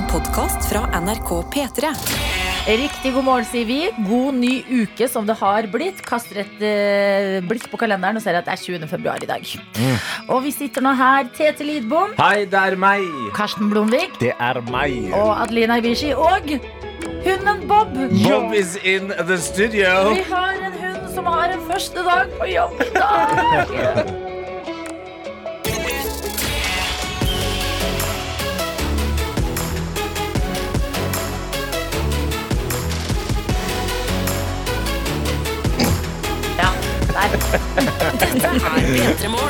En podkast fra NRK P3. Riktig god morgen, sier vi. God ny uke som det har blitt. Kaster et eh, blikk på kalenderen og ser at det er 20. februar i dag. Og vi sitter nå her, Tete Lidbom, Hei, det er meg! Karsten Blomvik Det er meg. og Adelina Ibishi og hunden Bob. Bob is in the studio. Vi har en hund som har en første dag på jobb i dag. der.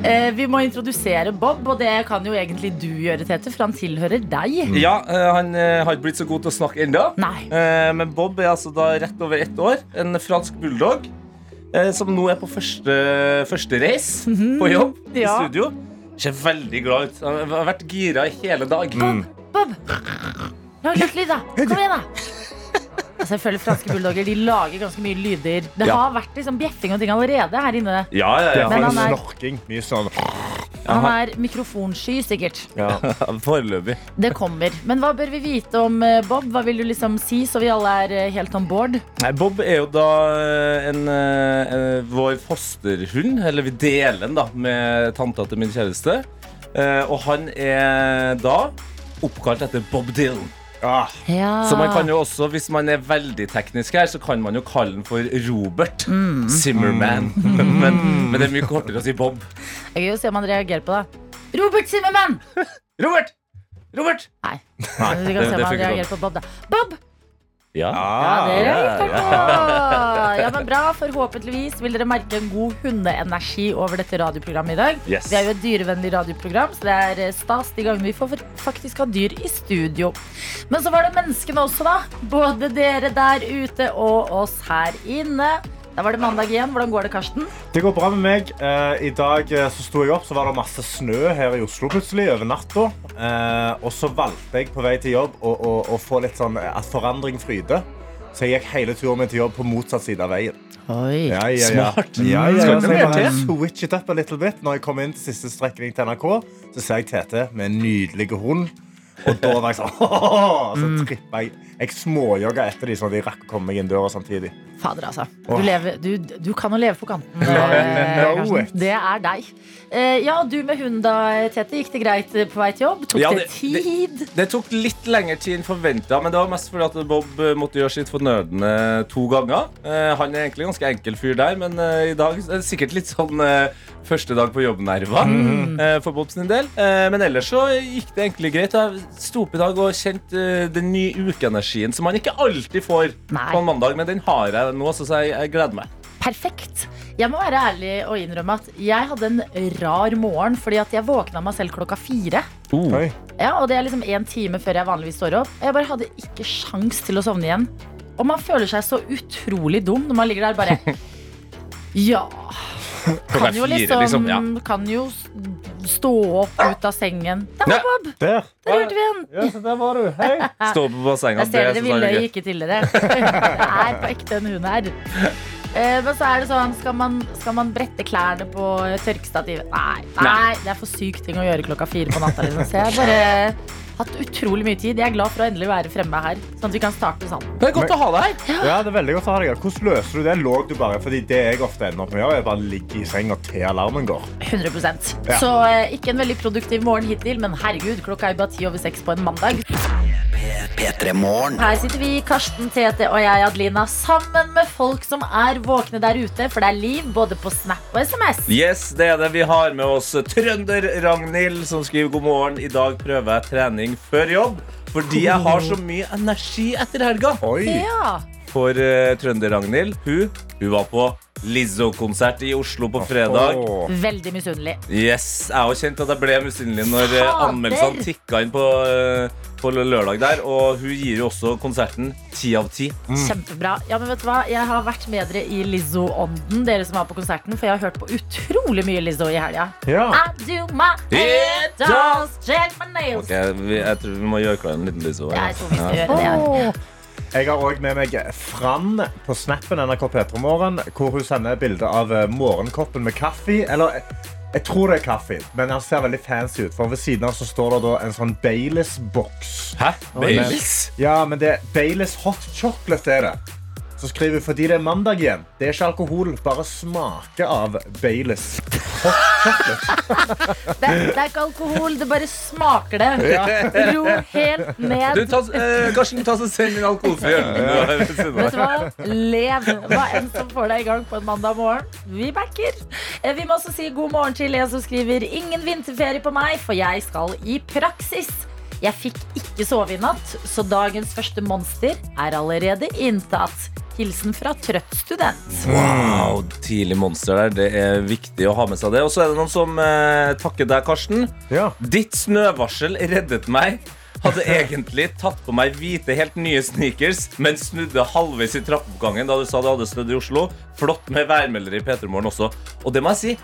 Eh, vi må introdusere Bob, og det kan jo egentlig du gjøre, Tete, for han tilhører deg. Ja, eh, Han eh, har ikke blitt så god til å snakke ennå. Eh, Men Bob er altså da rett over ett år. En fransk bulldog. eh, Som nå er på første, første reis på jobb i Ja. studio. Ser veldig glad ut. Han har vært gira i hele dag. Bob! Lag litt lyd, da. Kom igjen, da. Altså, jeg føler Franske bulldogger de lager ganske mye lyder. Det Ja. har vært liksom bjeffing og ting allerede her inne. Ja, ja, ja. Men han er- snorking. Mye sånn. Han er mikrofonsky, sikkert. Ja. Foreløpig. Det kommer. Men hva bør vi vite om eh, Bob? Hva vil du liksom si, så vi alle er eh, helt on board? Nei, Bob er jo da eh, en, eh, eh, vår fosterhund, eller vi deler den da med tanta til min kjæreste. Eh, og han er da oppkalt etter Bob Dylan. Ah, Ja. Så man kan jo også, hvis man er veldig teknisk her, så kan man jo kalle den for Robert Zimmerman. men, men det er mye kortere å si Bob. Jeg vil se om han reagerer på det. Robert Zimmerman! Robert! Robert! Nei. Nei, Vi kan se om han reagerer på Bob, da. Bob! Ja. Ja, det er ja. Ja, men bra. Forhåpentligvis vil dere merke en god hundeenergi over dette radioprogrammet i dag. Yes. Vi er jo et dyrevennlig radioprogram, så det er eh, stas de gangene vi får faktisk ha dyr i studio. Men så var det menneskene også, da. Både dere der ute og oss her inne. Da var det mandag igjen. Hvordan går det, Karsten? Det går bra med meg. Eh, I dag eh, så sto jeg opp, så var det masse snø her i Oslo plutselig over natta. Eh, og så valgte jeg på vei til jobb å, å, å få litt sånn eh, at forandring fryder. Så jeg gikk hele turen min til jobb på motsatt side av veien. Oi. Ja, ja, ja. Smart. Ja, ja, ja. Så jeg bare switchet switch it up a little bit. Når jeg kom inn til siste strekning til NRK, så ser jeg Tete med en nydelig hund. Og da var jeg sånn Så trippa jeg. Jeg småjogga etter dem, sånn at de rakk å komme meg inn døra samtidig. Fader, altså. Du, lever, du, du kan jo leve på kanten. Eh, Det er deg. Eh, ja, du med hunden da, Tete. Gikk det greit eh, på vei til jobb? Tok Ja, det, det- tid? Det tok litt lengre tid enn forventa, men det var mest fordi at Bob eh, måtte gjøre sitt fornødne to ganger. Eh, han er egentlig en ganske enkel fyr der, men i dag er det sikkert litt sånn første dag på jobb-nerver mm. for Bob sin del. Eh, men ellers så gikk det egentlig greit. Jeg sto opp i dag og kjente den nye ukeenergien som man ikke alltid får Nei. på en mandag, men den har jeg nå, så jeg, jeg gleder meg. Perfekt. Jeg må være ærlig og innrømme at jeg hadde en rar morgen fordi at jeg våkna meg selv klokka fire. Uh. Ja, og det er liksom en time før jeg vanligvis står opp. Og jeg bare hadde ikke sjans til å sovne igjen. Og man føler seg så utrolig dum når man ligger der bare Ja. Klokka Kan jo liksom, liksom. Kan jo stå opp ut av sengen. Der var Ja. Bob! Der. Der hørte vi en. Ja, så der var du. Hei. Stå opp på senga. Jeg ser dere det vi synes jeg er løy gøy. ikke til dere. Det er på ekte en hund her. Eh, Men så er det sånn, skal man, skal man brette klærne på tørkestativet? Nei, nei, det er for syk ting å gjøre klokka fire på natta. Liksom. Så jeg bare hatt utrolig mye tid. Jeg er glad for å endelig være fremme her, sånn at vi kan starte sammen. Det er godt å ha deg her. Ja, det er veldig godt å ha deg her. Hvordan løser du det? Lå du bare? Fordi det jeg ofte ender opp med å gjøre, er bare ligge i senga til alarmen går. 100 Ja. Så eh, ikke en veldig produktiv morgen hittil, men herregud, klokka er bare ti over seks på en mandag. Her sitter vi, Karsten, Tete og jeg, Adelina, sammen med folk som er våkne der ute, for det er liv både på Snap og SMS. Yes, det er det. Vi har med oss Trønder-Ragnhild, som skriver god morgen. I dag prøver jeg trening før jobb. Fordi jeg har så mye energi etter helga. Oi. Ja. For uh, Trønder-Ragnhild, hun, hun var på Lizzo-konsert i Oslo på fredag. Veldig misunnelig. Yes, Jeg har kjent at jeg ble misunnelig når eh, Fader! anmeldelsene tikka inn på, eh, på lørdag der. Og hun gir jo også konserten ti av ti. Kjempebra. Ja, men vet du hva? Jeg har vært med dere i Lizzo-ånden, dere som var på konserten, for jeg har hørt på utrolig mye Lizzo i helga. Ja. I do my nails. Ok, vi, Jeg tror vi må gjøre klar en liten Lizzo. Jeg tror vi skal gjøre det. Jeg har òg med meg Fran på snappen NRK P3 Morgen, hvor hun sender bilde av eh, morgenkoppen med kaffe. Eller eh, Jeg tror det er kaffe, men han ser veldig fancy ut. For Ved siden av så står det en sånn Baileys-boks. Hæ? Baileys? Ja, men det Baileys hot chocolate er det. Så skriver fordi det er mandag igjen. Det er ikke alkohol, bare smake av Baileys. Det, det er ikke alkohol, det bare smaker det. Ro helt Du, ned. ta, eh, Karsten, ta så send min alkoholfri øl. du Vet du hva? Lev. Hva enn som får deg i gang på en mandag morgen. Vi backer. Eh, Vi må også si god morgen til en som skriver ingen vinterferie på meg, for jeg skal i praksis. Jeg fikk ikke sove i natt, så dagens første monster er allerede inntatt. Hilsen fra trøtt student. Wow, tidlig monster der. Det er viktig å ha med seg det. Og så er det noen som eh, takker deg, Karsten. Ja. Ditt snøvarsel reddet meg. Hadde egentlig tatt på meg hvite, helt nye sneakers, men snudde halvveis i trappeoppgangen da du sa det hadde snødd i Oslo. Flott med værmelder i P3 Morgen også. Og det må jeg si.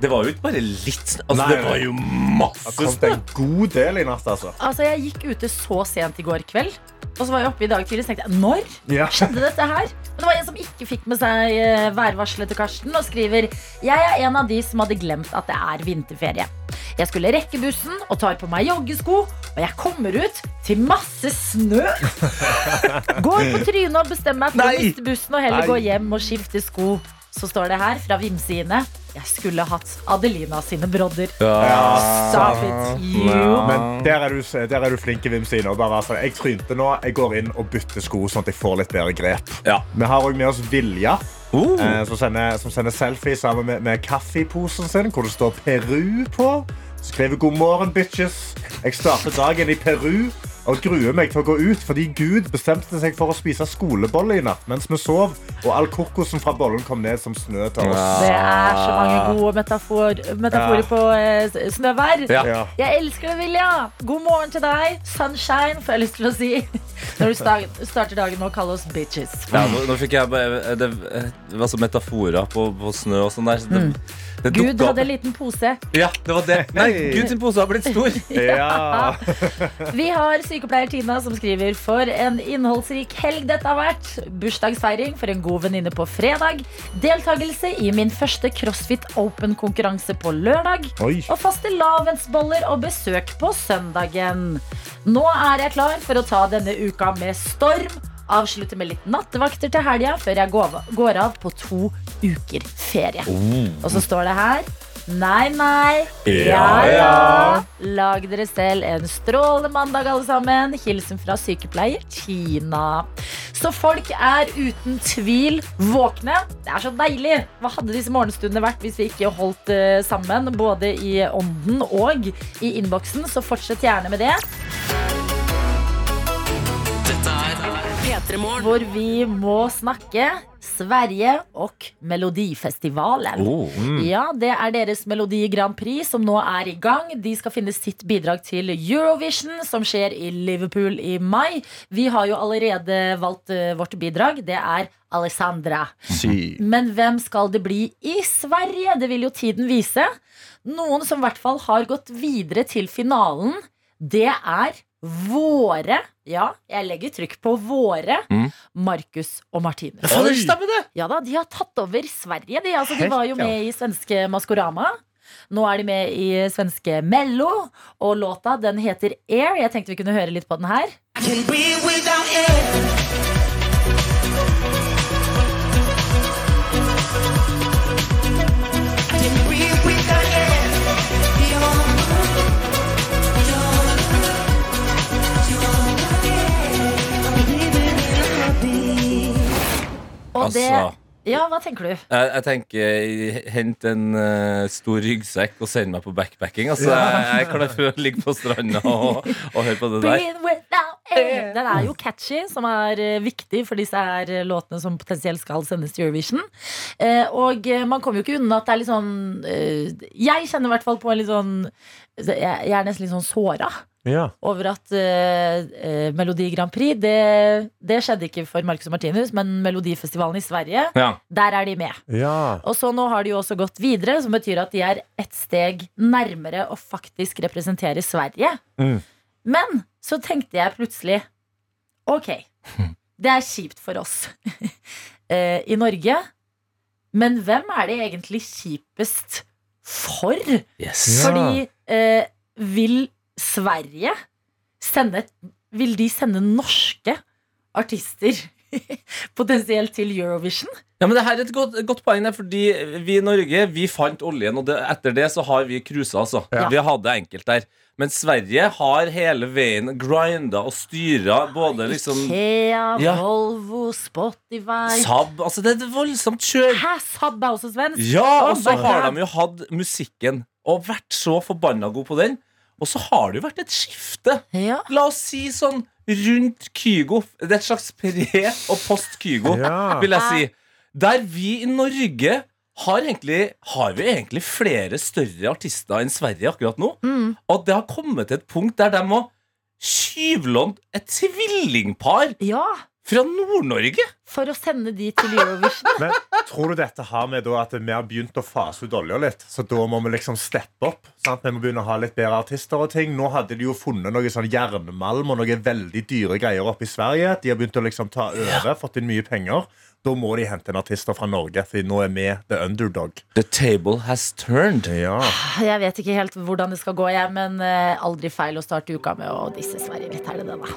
Det var jo ikke bare litt. Altså, Nei, det var jo Det masse snø. en god del i natt, altså. Altså, Jeg gikk ute så sent i går kveld, og så var jeg oppe i dag tidlig og tenkte jeg, når Ja. skjedde dette her? Men det var en som ikke fikk med seg eh, værvarselet til Karsten og skriver Jeg er en av de som hadde glemt at det er vinterferie. Jeg skulle rekke bussen og tar på meg joggesko, og jeg kommer ut til masse snø. Går på trynet og bestemmer meg for å Nei. miste bussen og heller Nei. gå hjem og skifte sko. Så står det her fra Vimseine Jeg skulle hatt Adelina sine brodder. Stop it, you. Men der er du, der er du flink, Vimsine. og bare sånn, Jeg trynte nå. Jeg går inn og bytter sko, sånn at jeg får litt bedre grep. Ja. Vi har også med oss Vilja, Uh. eh, som, sender, som sender selfie sammen med, med kaffeposen sin, hvor det står Peru på. Skriver 'God morgen, bitches'. Jeg starter dagen i Peru og gruer meg til å gå ut fordi Gud bestemte seg for å spise skolebolle i natt mens vi sov, og all kokosen fra bollen kom ned som snø til oss. Det er så mange gode metafor, metaforer Ja. på eh, snøvær. Ja. Jeg elsker det, Vilja. God morgen til deg. Sunshine, får jeg lyst til å si. Når du starter dagen med å kalle oss bitches. Ja, nå, nå fikk jeg bare Det, det var så metaforer på, på snø og sånn der. så Det, det Gud opp- hadde en liten pose. Ja, det var det. Nei, Guds Gud sin pose har blitt stor. Ja. Vi har sykepleier Tina som skriver For en innholdsrik helg dette har vært. Bursdagsfeiring for en god venninne på fredag. Deltakelse i min første CrossFit Open-konkurranse på lørdag. Oi. Og fastelavnsboller og besøk på søndagen. Nå er jeg klar for å ta denne uka med storm. Avslutte med litt nattevakter til helga før jeg går av på to uker ferie. Og så står det her Nei, nei. Ja, ja. Lag dere selv en strålende mandag, alle sammen. Hilsen fra sykepleier Tina. Så folk er uten tvil våkne. Det er så deilig. Hva hadde disse morgenstundene vært hvis vi ikke holdt eh, sammen, både i ånden og i innboksen? Så fortsett gjerne med det. P3 Morgen. Hvor vi må snakke Sverige og Melodifestivalen. Oh. Ja, Det er deres Melodi Grand Prix som nå er i gang. De skal finne sitt bidrag til Eurovision, som skjer i Liverpool i mai. Vi har jo allerede valgt uh, vårt bidrag. Det er Alessandra. Si. Men hvem skal det bli i Sverige? Det vil jo tiden vise. Noen som i hvert fall har gått videre til finalen, det er våre Ja, jeg legger trykk på våre. Mm. Markus og Martinus. Ja, stemmer det. Ja da, De har tatt over Sverige. De, altså, de var jo med i svenske Maskorama. Nå er de med i svenske Mello, og låta den heter Air. Jeg tenkte vi kunne høre litt på den her. Can be without air. Og Altså. det Ja, hva tenker du? Jeg, jeg tenker Hent en uh, stor ryggsekk og send meg på backpacking. Altså, jeg, jeg er klar for å ligge på stranda og, og høre på det der. Den er jo catchy, som er eh, viktig for disse her eh, låtene som potensielt skal sendes til Eurovision. Eh, og eh, man kommer jo ikke unna at det er litt sånn eh, Jeg kjenner i hvert fall på en litt sånn jeg er nesten litt sånn såra Ja. over at eh, eh, Melodi Grand Prix det, det skjedde ikke for Marcus og Martinus, men Melodifestivalen i Sverige, Ja. der er de med. Ja. Og så nå har de jo også gått videre, som betyr at de er ett steg nærmere å faktisk representere Sverige. Mm. Men så tenkte jeg plutselig Ok, det er kjipt for oss uh, i Norge, men hvem er det egentlig kjipest for. Yes. Fordi eh, vil Sverige sende Vil de sende norske artister potensielt til Eurovision? Ja, men det her er et godt, godt poeng, der, fordi vi i Norge vi fant oljen, og det, etter det så har vi cruisa. Altså. Ja. Vi hadde det enkelt der. Men Sverige har hele veien grinda og styra både liksom Ikea, Ja. Volvo, Spotify Saab Altså, det er et voldsomt kjør. Hæ, Saab er også svensk? Ja, og så har de jo hatt musikken og vært så forbanna god på den. Og så har det jo vært et skifte. Ja. La oss si sånn rundt Kygo. Det er et slags pre- og post-Kygo, Ja. vil jeg si. Der vi i Norge har, egentlig, har vi egentlig flere større artister enn Sverige akkurat nå. Mm. Og det har kommet til et punkt der de må tyvlåne et tvillingpar ja, fra Nord-Norge. for å sende de til Eurovision. Men tror du dette har med da at vi har begynt å fase ut olja litt? Så da må vi liksom steppe opp? Sant? Vi må begynne å ha litt bedre artister og ting. Nå hadde de jo funnet noe sånn jernmalm og noen veldig dyre greier oppe i Sverige. De har begynt å liksom ta over, fått inn mye penger. Da må de hente en artist fra Norge, for nå er vi the underdog. The table has turned. Ja. Jeg vet ikke helt hvordan det skal gå, jeg, men eh, aldri feil å starte uka med å disse Sverige litt. Er det det, da?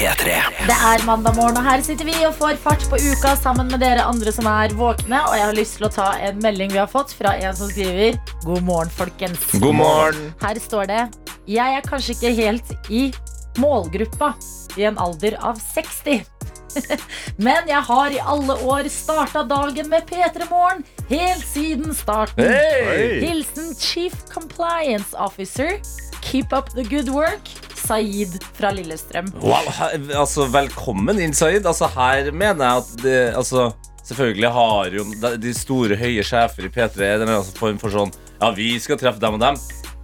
P3. Det er mandag morgen, og her sitter vi og får fart på uka sammen med dere andre som er våkne. Og jeg har lyst til å ta en melding vi har fått fra en som skriver God morgen, folkens. God morgen. Her står det Jeg er kanskje ikke helt i målgruppa i en alder av 60. Men jeg har i alle år starta dagen med P3 Morgen helt siden starten. Hey! Hilsen Chief Compliance Officer. Keep up the good work. Saeed fra Lillestrøm. Wow, altså, velkommen inn, Saeed. Altså, her mener jeg at det, altså, Selvfølgelig har jo de- store, høye sjefer i P3 en form for sånn Ja, vi skal treffe dem og dem.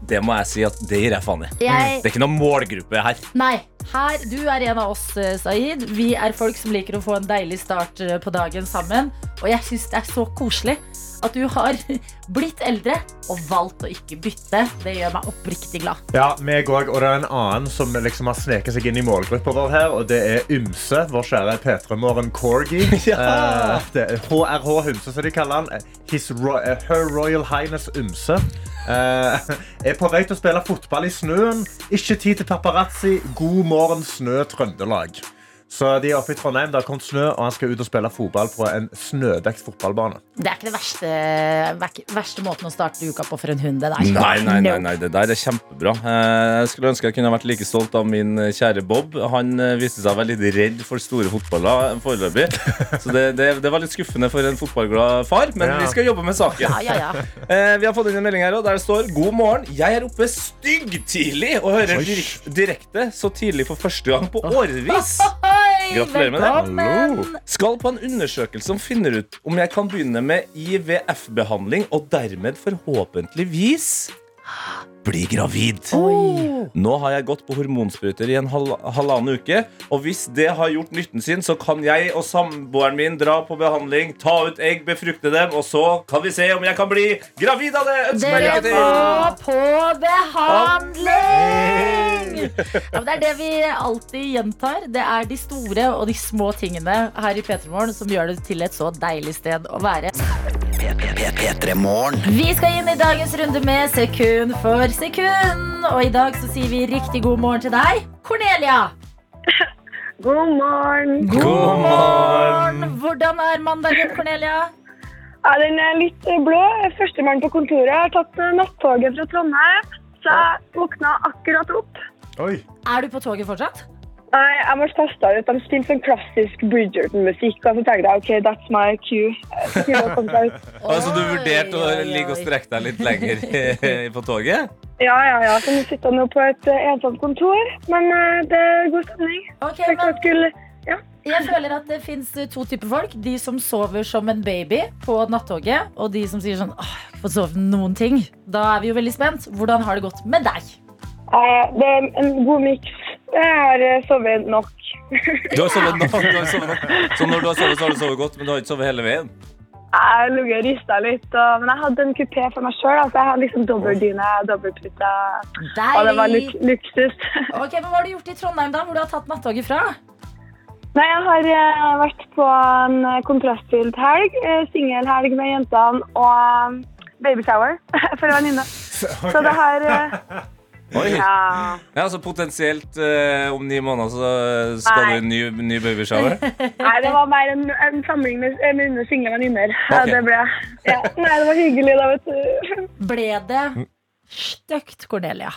Det må jeg si at det gir jeg faen i. Jeg, Det er ikke noen målgruppe her. nei, her, du er en av oss, eh, Saeed. Vi er folk som liker å få en deilig start eh, på dagen sammen. Og jeg syns det er så koselig at du har blitt eldre og valgt å ikke bytte. Det gjør meg oppriktig glad. Ja, meg òg. Og det er en annen som liksom har sneket seg inn i målgruppa vår her, og det er Ymse, vår kjære P3-morgen Corgi. Ja. Eh, HRH Humse, som de kaller han. His Ro eh, Her Royal Highness Ymse. Uh, er på vei til å spille fotball i snøen. Ikke tid til paparazzi. God morgen, snø, Trøndelag. Så de er oppe i Trondheim, det har kommet snø, og han skal ut og spille fotball på en snødekt fotballbane. Det er ikke det verste, verste måten å starte uka på for en hund. Det der. Nei, nei, nei, nei, det der er kjempebra. Eh, Jeg skulle ønske jeg kunne vært like stolt av min eh, kjære Bob. Han eh, viste seg å være litt redd for store fotballer foreløpig. Så det, det, det var litt skuffende for en fotballglad far, men Ja. vi skal jobbe med saken. Ja, ja, ja. Eh, vi har fått inn en melding her der det står God morgen, jeg er oppe styggtidlig og hører direkte så tidlig for første gang på årevis. Hei, Gratulerer med det. Skal på en undersøkelse som finner ut om jeg kan begynne med IVF-behandling og dermed forhåpentligvis bli gravid. Oi. Nå har jeg gått på hormonsprøyter i en hal halvannen uke, og hvis det har gjort nytten sin, så kan jeg og samboeren min dra på behandling, ta ut egg, befrukte dem, og så kan vi se om jeg kan bli gravid av det. Dere må på behandling! Ja, det er det vi alltid gjentar. Det er de store og de små tingene her i P3 Morgen som gjør det til et så deilig sted å være. P3 Morgen. Vi skal inn i dagens runde med sekund for sekund. Og i dag så sier vi riktig god morgen til deg, Cornelia. God morgen. God morgen! Hvordan er mandagen, Cornelia? Ja, den er litt eh, blå. Er Førstemann på kontoret. Jeg har tatt eh, nattoget fra Trondheim, så jeg våkna akkurat opp. Oi. Er du på toget fortsatt? Nei, jeg ble kasta ut. De spilte sånn klassisk Bridgerton-musikk, og så tenkte jeg OK, that's my cue. Eh, så. Altså, du vurderte å ligge og strekke deg litt lenger på toget? Ja, ja, ja. Så nå sitter jeg nå på et eh, ensomt kontor, men eh, det er god stemning. Ok, Tenkte jeg men skulle Ja. Jeg føler at det fins to typer folk. De som sover som en baby på nattoget, og de som sier sånn Åh, jeg har ikke fått sove noen ting. Da er vi jo veldig spent. Hvordan har det gått med deg? Eh, Det er en god miks. Jeg har eh, sovet nok. Du har sovet nok. Du har sovet nok. Så når du har sovet, så har du sovet godt, men du har ikke sovet hele veien? Jeg har ligget og rista litt, og, men jeg hadde en kupé for meg sjøl. Altså, jeg hadde liksom dobbeldyne, dobbeltpute, og det var luk luksus. Ok, men Hva har du gjort i Trondheim, da, hvor du har tatt nattoget fra? Nei, jeg har eh, vært på en eh, kontrastfylt helg. Uh, Singelhelg med jentene og eh, babyshower for en venninne. Så det har eh, Oi. Ja. Ja, Så Potensielt eh, om ni måneder så skal Nei. du i en ny, ny babyshower? Nei, det var mer en, en samling med, eh, med mine single venninner. Ja, Det ble ja. Nei, det var hyggelig, da, vet du. Ble det stygt, Cornelia?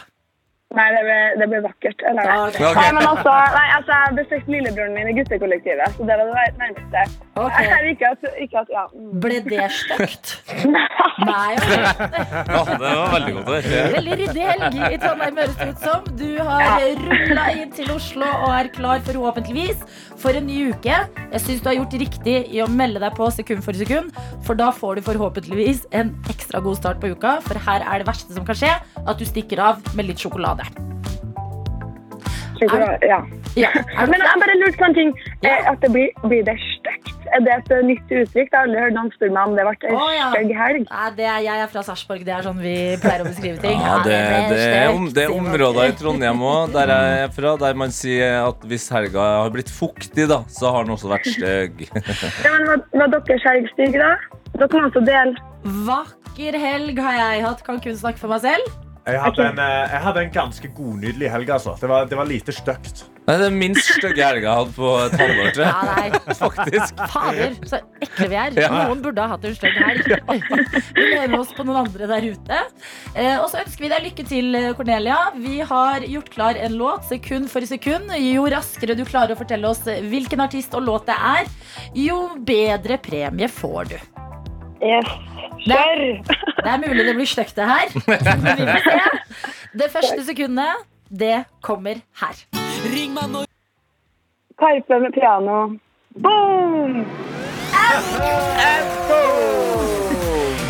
Nei, det ble, det ble vakkert. Eller? nei. Okay. Nei, men altså, nei, altså, Jeg besøkte lillebroren min i guttekollektivet, så det var det nærmeste. Jeg Ikke at, ikke at ja. Ble det stygt? Nei. Ja, det var veldig godt å høre. Veldig ryddig helg i Trondheim, høres det ut som. Du har rulla inn til Oslo og er klar forhåpentligvis for en ny uke. Jeg syns du har gjort riktig i å melde deg på sekund for sekund, for da får du forhåpentligvis en ekstra god start på uka. For her er det verste som kan skje, at du stikker av med litt sjokolade. Sjokolade, ja. Ja, er Men jeg bare lurte på en ting. Ja. Eh, At det blir, blir det stygt? Er det et nytt uttrykk? Jeg har aldri hørt noen spørre meg om det ble ja. stygg helg. Nei, det er, jeg er fra Sarpsborg. Det er sånn vi pleier å beskrive ting. Ja, det, det, er, om, det er områder i Trondheim òg, der jeg er fra, der man sier at hvis helga har blitt fuktig, da, så har den også vært stygg. Ja, men var, var deres helg stygg, da? Dere må også dele. Vakker helg har jeg hatt. Kan kun snakke for meg selv. Jeg hadde, en, eh, jeg hadde en ganske godnydelig helg. Altså. Det, var, det var lite stygt. Det er den minst stygge helga jeg har hatt på et halvår, Ja, nei. Faktisk. Fader, så ekle vi er. Ja. Noen burde ha hatt en stygg helg. Vi lener oss på noen andre der ute. Eh, og så ønsker vi deg lykke til, eh, Cornelia. Vi har gjort klar en låt sekund for sekund. Jo raskere du klarer å fortelle oss hvilken artist og låt det er, jo bedre premie får du. Yes. Kjør! Det er mulig det blir stygt, det her. Det første sekundet, det kommer her. Karpe med piano. Boom!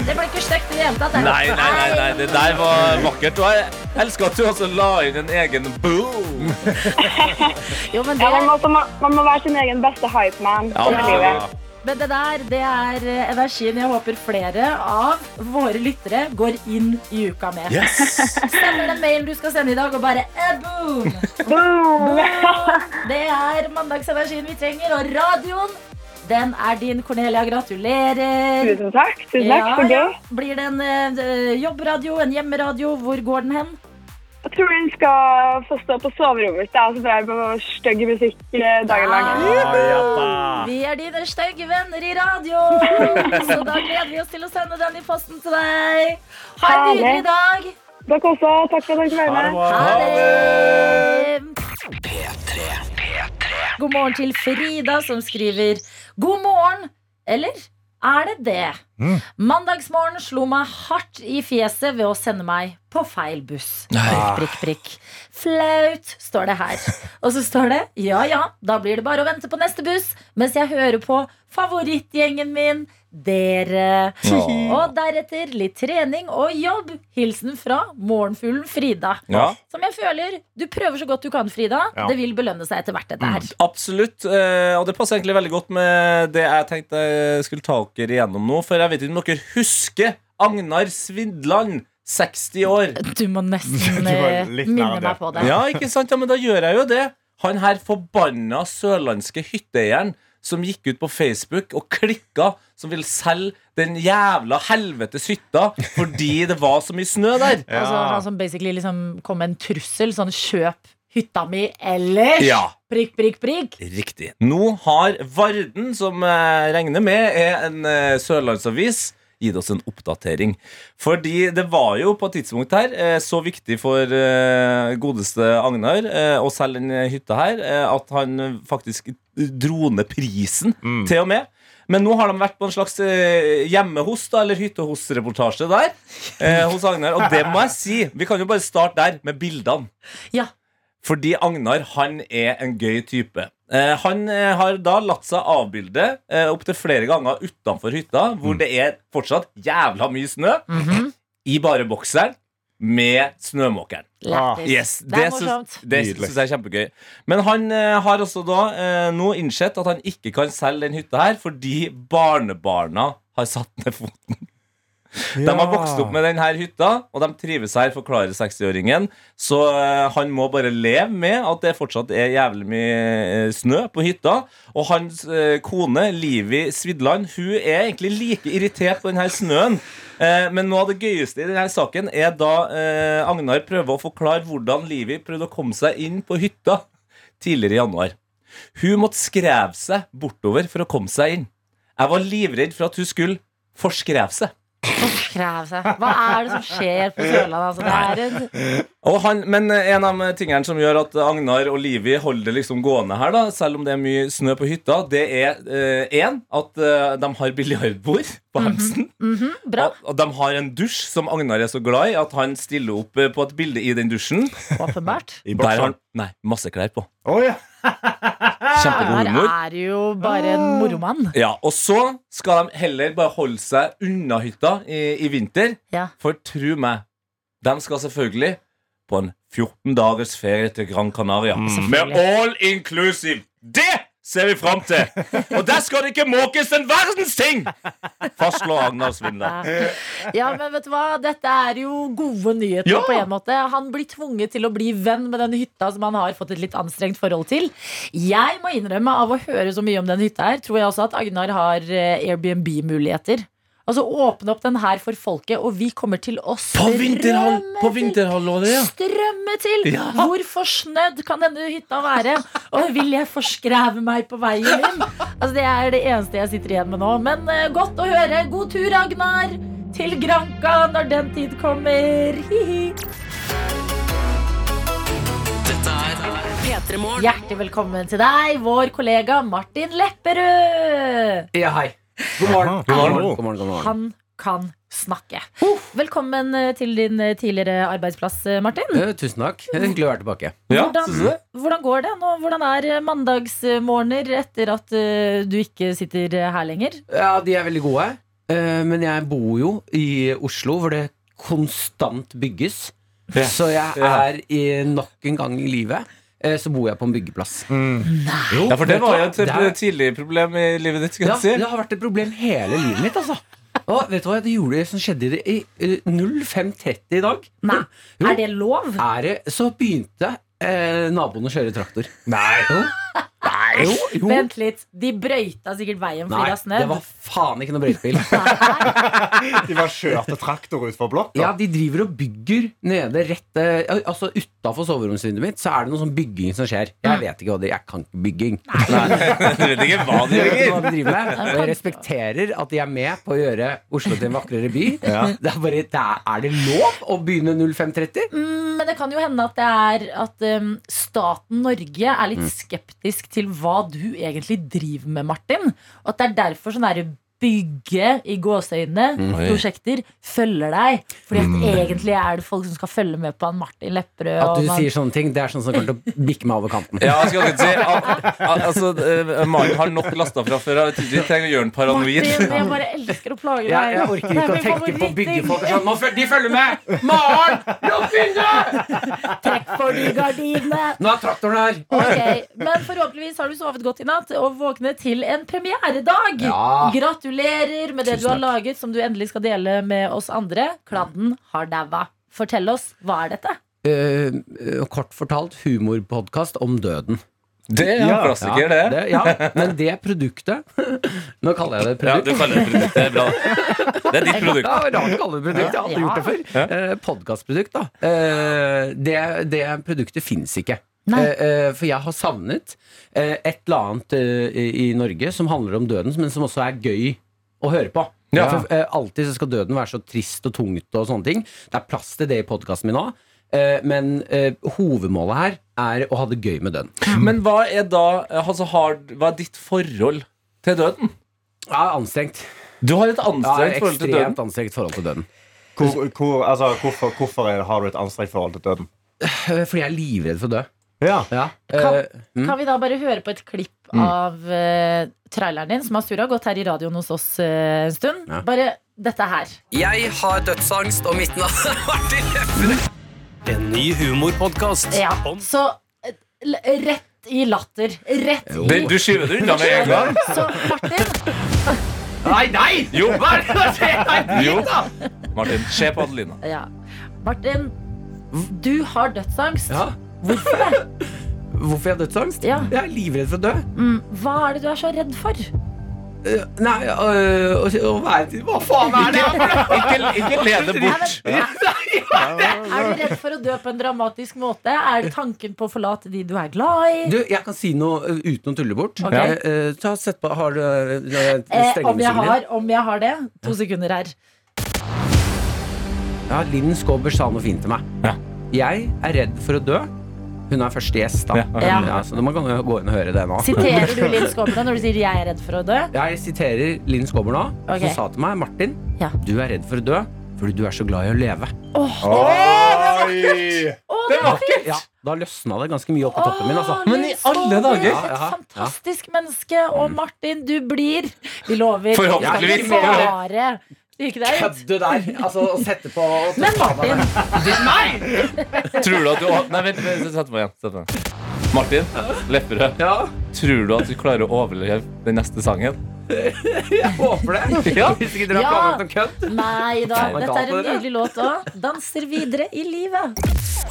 Det ble ikke stygt i det hele tatt. Nei, nei, nei, nei, det der var vakkert. Og jeg elsker at du også la inn en egen boom. Jo, men Ja, man, må, man, man må være sin egen beste hypeman. Ja, livet. Men det der, det er eh, energien jeg håper flere av våre lyttere går inn i uka med. Yes! Sender den mailen du skal sende i dag, og bare eh, boom! Boom! Det er mandagsenergien vi trenger, og radioen, den er din, Cornelia. Gratulerer. Tusen takk. Tusen takk, Ja, så ja. gøy. Blir det en uh, jobbradio, en hjemmeradio? Hvor går den hen? Jeg tror hun skal få stå på soverommet mitt, og så får jeg på stygg musikk dagen lang. Ah. Vi er dine stygge venner i radio, så da gleder vi oss til å sende den i posten til deg. Ha en nydelig dag. Dere også. Takk for at dere var med. Ha det! God morgen til Frida, som skriver God morgen, eller er det det? Mandagsmorgen slo meg hardt i fjeset ved å sende meg på feil buss. Prikk, prikk, prikk. Flaut, står det her. Og så står det ja ja, da blir det bare å vente på neste buss mens jeg hører på favorittgjengen min, dere. Og deretter litt trening og jobb. Hilsen fra morgenfuglen Frida. Ja. Som jeg føler du prøver så godt du kan, Frida. Ja. Det vil belønne seg etter hvert, dette her. Absolutt. eh, Og det passer egentlig veldig godt med det jeg tenkte jeg skulle ta dere igjennom nå. For jeg vet ikke om dere husker Agnar Svindland. 60 år. Du må nesten eh, minne meg på det. Ja, ikke sant? Ja, men da gjør jeg jo det. Han her forbanna sørlandske hytteeieren som gikk ut på Facebook og klikka som vil selge den jævla helvetes hytta fordi det var så mye snø der. Altså, han som basically liksom kom med en trussel. Sånn kjøp hytta mi ellers. Ja. Prikk, prikk, prikk. Riktig. Nå har Varden, som jeg regner med er en eh, sørlandsavis, gitt oss en oppdatering. Fordi det var jo på et tidspunkt her eh, så viktig for eh, godeste Agnar eh, å selge den hytta her at han faktisk dro ned prisen, til og med. Men nå har de vært på en slags Hjemmehost da, eller hytte-hos-reportasje der. Eh, hos Agnar. Og det må jeg si. Vi kan jo bare starte der, med bildene. Ja. Fordi Agnar han er en gøy type. Eh, han eh, har da latt seg avbilde eh, opptil flere ganger utenfor hytta, hvor det er fortsatt jævla mye snø, i bare bokseren med snømåkeren. Ah. Yes, det er morsomt. Det syns jeg er kjempegøy. Men han eh, har også da eh, nå innsett at han ikke kan selge den hytta her fordi barnebarna har satt ned foten. De har vokst opp med denne hytta, og de trives her, forklarer 60-åringen. Så eh, han må bare leve med at det fortsatt er jævlig mye eh, snø på hytta. Og hans eh, kone, Livi Svidland, hun er egentlig like irritert på denne snøen. Men noe av det gøyeste i denne saken er da Agnar prøver å forklare hvordan Livi prøvde å komme seg inn på hytta tidligere i januar. Hun måtte skreve seg bortover for å komme seg inn. Jeg var livredd for at hun skulle forskreve seg. Hva er det som skjer på Sørlandet? Altså, en han, men en av tingene som gjør at Agnar og Livi holder det liksom gående her, da, selv om det er mye snø på hytta, det er én at eh, de har biljardbord på hemsen. bra. Og, og de har en dusj som Agnar er så glad i at han stiller opp eh, på et bilde i den dusjen. Åpenbart. I Der har han Nei, masse klær på. Oh, ja. Kjempegod humor. Her er jo bare en moromann. Ja, Og så skal de heller bare holde seg unna hytta i, i vinter. Ja. For tro meg, de skal selvfølgelig på en 14 dagers ferie til Gran Canaria. Med all inclusive. Det ser vi fram til! Og der skal det ikke måkes en verdens ting! Fastslår Agnar Svindler. Ja, men vet du hva? Dette er jo gode nyheter Ja. på en måte. Han blir tvunget til å bli venn med den hytta som han har fått et litt anstrengt forhold til. Jeg må innrømme, av å høre så mye om den hytta her, tror jeg også at Agnar har eh, Airbnb-muligheter. Altså åpne opp den her for folket, og vi kommer til å På, vinterhal på vinterhalvåret, ja. Strømme til! Ja. Hvor forsnødd kan denne hytta være? Og vil jeg forskreve meg på veien inn? Altså Det er det eneste jeg sitter igjen med nå. Men uh, godt å høre. God tur, Agnar! Til Granka når den tid kommer. Hihi. Hjertelig velkommen til deg, vår kollega Martin Lepperød. Ja, hei. God morgen. God morgen. God morgen, god morgen. Han kan snakke. Velkommen eh, til din eh, tidligere arbeidsplass, eh, Martin. Eh, tusen takk. Det er Hyggelig å være tilbake. ja Hvordan, går det nå? Hvordan er mandagsmorgener etter at uh, du ikke sitter her lenger? Ja, de er veldig gode. Uh, men jeg bor jo i Oslo, hvor det konstant bygges. Ja. Så jeg er i, nok en gang i livet så bor jeg på en byggeplass. Ja, for det var jo et Det er- tidlig problem i livet ditt. skal Ja, jeg si det har vært et problem hele livet mitt, altså. Og vet du hva det gjorde som skjedde i det i eh, 05.30 i dag? Nei. Jo. Er det lov? Er det, så begynte eh, naboen å kjøre traktor. Nei. Nei, jo, jo. Vent litt. De brøyta sikkert veien fordi Nei, det har snødd. det var faen ikke noe brøytebil. De bare kjørte traktor utfor blokka. Ja, de driver og bygger nede rett eh, Altså utafor soveromsvinduet mitt Så er det noe sånn bygging som skjer. Jeg vet ikke hva det Jeg kan ikke bygging. Du vet ikke hva de de driver med Og jeg respekterer at de er med på å gjøre Oslo til en vakrere by. Ja. Det er, bare, det er, er det lov å begynne 0530? Mm, men det kan jo hende at det er at um, staten Norge er litt skeptisk til hva du egentlig driver med, Martin. Og at det er derfor sånn derre bygge i gåseøynene prosjekter følger deg. Fordi at egentlig er det folk som skal følge med på han Martin Lepperød. At du man- sier sånne ting, det er sånn som kommer til å bikke meg over kanten. Ja, jeg skal ikke si al- al- Altså, eh, Maren har nok lasta fra før. av. Vi trenger å gjøre den paranoid. Martin, jeg bare elsker å plage deg. Jeg, jeg orker Det er ikke å tenke på byggefolk sånn. Nå føl- De følger med! Maren! Lukk vinduet! Trekk for de gardinene. Nå er traktoren her. Okay. Men forhåpentligvis har du sovet godt i natt og våknet til en premieredag. Ja. Gratulerer med det du har har laget, som du endelig skal dele med oss andre. Kladden har daua. Fortell oss, hva er dette? Eh, eh, kort fortalt humorpodkast om døden. Det er en Ja. klassiker, det. det, ja, men det produktet Nå kaller jeg det Ja, produkt. du kaller det produkt. Det er bra. Det er ditt produkt. Ja, rart å kalle det produkt. Jeg har aldri Ja. gjort det før. Eh, Podkastprodukt, da. Eh, det, det produktet fins ikke. Nei. Eh, eh, for jeg har savnet eh, et eller annet eh, i Norge som handler om døden, men som også er gøy å høre på. Ja. For, eh, alltid så skal døden være så trist og tungt og sånne ting. Det er plass til det i podkasten min nå. Eh, men eh, hovedmålet her er å ha det gøy med døden. Men hva er da altså, har, Hva er ditt forhold til døden? Ja, anstrengt. Du har et anstrengt forhold til døden. ekstremt anstrengt forhold til døden. Hvor, hvor, altså, hvorfor hvorfor er, har du et anstrengt forhold til døden? Fordi jeg er livredd for å dø. Ja. Ja. Kan- eh, mm. Kan vi da bare høre på et klipp av uh, traileren din, som har surra gått her i radioen hos oss uh, en stund? Ja. Bare dette her. Jeg har dødsangst, og mitt navn Martin Lepperød. En ny humorpodkast Ja, så l- rett i latter. Rett i Det, du skyver det unna med en gang. Så Martin Nei, nei! Jo. Hva er det som skjer? Nei, Jo. Martin, se på Adelina. Ja. Martin, du har dødsangst. Ja. Hvorfor det? Hvorfor jeg har dødsangst? Ja. Jeg er livredd for å dø. Mm, hva er det du er så redd for? Uh, Nei, uh, å, være til Hva faen er det? Ikke, ikke lede bort. Er du redd for å dø på en dramatisk måte? Er det tanken på å forlate de du er glad i? Du, jeg kan si noe øh, uten å tulle bort. Okay. Eh, ta, sett på, har du Eh, om, jeg har, om jeg har det? To sekunder her. Ja, Linn Skåber sa noe fint til meg. Ja. Jeg er redd for å dø. Hun er første gjest, da. Ja. Ja. så man kan gå inn og høre det nå. Siterer du Linn Skåber når du sier 'jeg er redd for å dø'? Jeg siterer Linn Skåber nå, Ok. som sa til meg Martin, Ja. du er redd for å dø fordi du er så glad i å leve. Oh. Å, det var vakkert! Ja, Da løsna det ganske mye opp på toppen min. altså. Men i alle dager! Ja, Et ja, ja. fantastisk menneske. Og Martin, du blir Vi lover. Forhåpentligvis. Bare. Kødde der! Altså, å sette på Men Martin, Tror du at du Nei, vent, vent, sett på igjen. Sett på igjen. Martin Lepperød, Ja, tror du at du klarer å overleve den neste sangen? jeg håper det. Ja. Hvis ikke dere har Ja. planlagt noe kødd. nei da. Dette er en dere? nydelig låt òg. Danser videre i livet.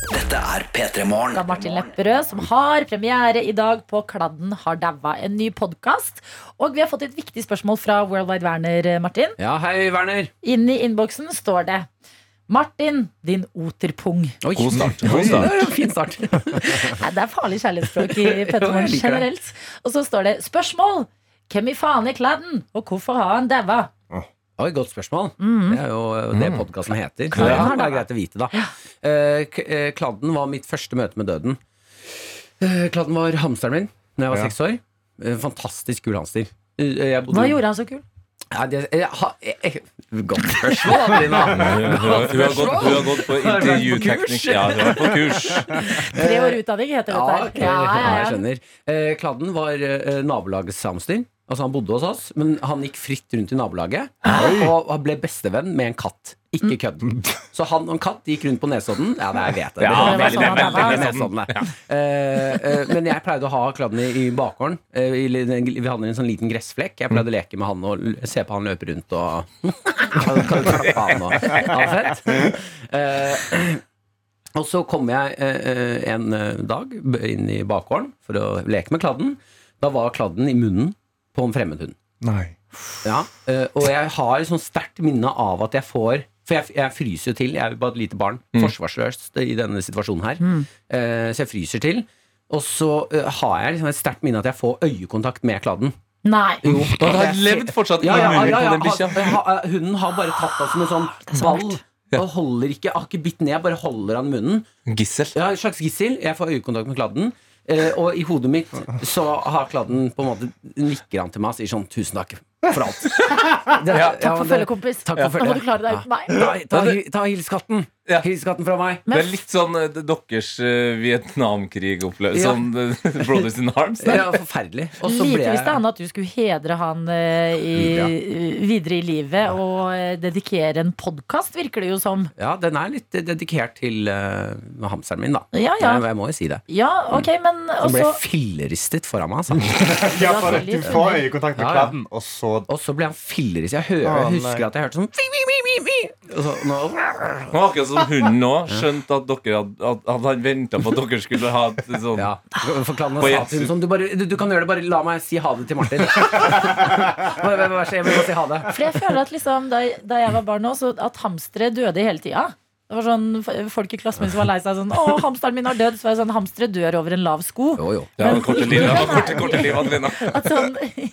Dette er P3 Morgen. av Martin Lepperød, som har premiere i dag på Kladden har daua. En ny podkast. Og vi har fått et viktig spørsmål fra Worldwide Werner, Martin. Ja, hei, Werner. Inni innboksen står det Martin, din oterpung. Oi. God start. God start. det er en fin start. Nei, det er farlig kjærlighetsspråk i Ja, Pettermoren jeg liker det. generelt. Og så står det spørsmål. Hvem i faen er Kladden, og hvorfor har han daua? Oi, godt spørsmål. Mm. Det er jo det podkasten heter. Så det daua. greit å vite, da. Eh, eh, Kladden var mitt første møte med døden. Eh, Kladden var hamsteren min da jeg var Ja. seks år. Fantastisk kul hamster. Jeg bodde- Hva gjorde han så kul? Ja, det, jeg, jeg, jeg, godt spørsmål, Adelina. Hun har, gått, hun har gått på du intervjuteknikk. Ja, hun har vært på kurs. Tre år utdanning heter Ja, dette. ok, ja, jeg skjønner. Eh, Kladden var nabolagets hamster. Altså Han bodde hos oss, men han gikk fritt rundt i nabolaget. Og han ble bestevenn med en katt. Ikke kødd. Så han og en katt gikk rundt på Nesodden. Ja, det jeg vet jeg. Ja, det var sånn veldig, veldig Nesodden. det. Eh, eh, men jeg pleide å ha Kladden i, bakgården. Eh, i vi hadde en sånn liten gressflekk. Jeg pleide å leke med han og se på han løpe rundt og du klappe han og Ha fett. Og så kom jeg en dag inn i bakgården for å leke med kladden. Da var kladden i munnen på en fremmed hund. Nei. Ja, eh, og jeg har sånn sterkt minne av at jeg får For jeg, jeg fryser jo til. Jeg er jo bare et lite barn. Forsvarsløst i denne situasjonen her. Mm. så jeg fryser til. Og så eh, har jeg liksom et sterkt minne at jeg får øyekontakt med kladden. Nei. Jo, da har levd fortsatt ja, ja, ja, ja, ja, ha- Hunden har bare tatt av som en sånn ball. Ja. Og holder ikke, har ikke bitt ned, bare holder han i munnen. Gissel. Ja, et slags gissel. Jeg får øyekontakt med kladden. Eh, og i hodet mitt så har kladden på en måte nikker han til meg og sier sånn tusen takk for alt. Det- ja, Takk for men følget, kompis. Takk for Nå må du klare deg uten meg. Ta, ta, ta hils katten. Ja. Hils katten fra meg. Det er litt sånn eh, deres uh, Vietnamkrig-opplevelse. Ja. Sånn uh, Brothers in Arms. der. Ja, forferdelig. Og så ble Lite visste jeg han at du skulle hedre han uh, i, videre i livet og dedikere en podkast, virker det jo som. Ja, den er litt dedikert til uh, hamsteren min, da. Ja, ja. Jeg, jeg må jo si det. Ja, ok, men Han ble også filleristet foran meg, altså. Ja, for veldig du får øyekontakt med Ja, ja. kladden, og så Og så ble han filleris. Jeg, hører, jeg husker at jeg hørte sånn vi, vi, vi, vi, vi. Og så, nå, Det var akkurat som hunden òg skjønte at dere hadde at, han venta på at dere skulle ha et sånn Ja, Forklarende sa til henne sånn du, bare, du, du kan gjøre det, bare la meg si ha det til Martin. Bare- bare- bare- Jeg vil bare si ha det. For jeg føler at liksom, da, da jeg var barn òg, så at hamstere døde hele tida. Det var sånn, Folk i klassen min som var lei seg sånn 'Å, hamsteren min har dødd.' Så var det sånn Hamstere dør over en lav sko. Jo, jo. Ja, korte liv, ja, korte, korte liv, Adelina. At sånn, I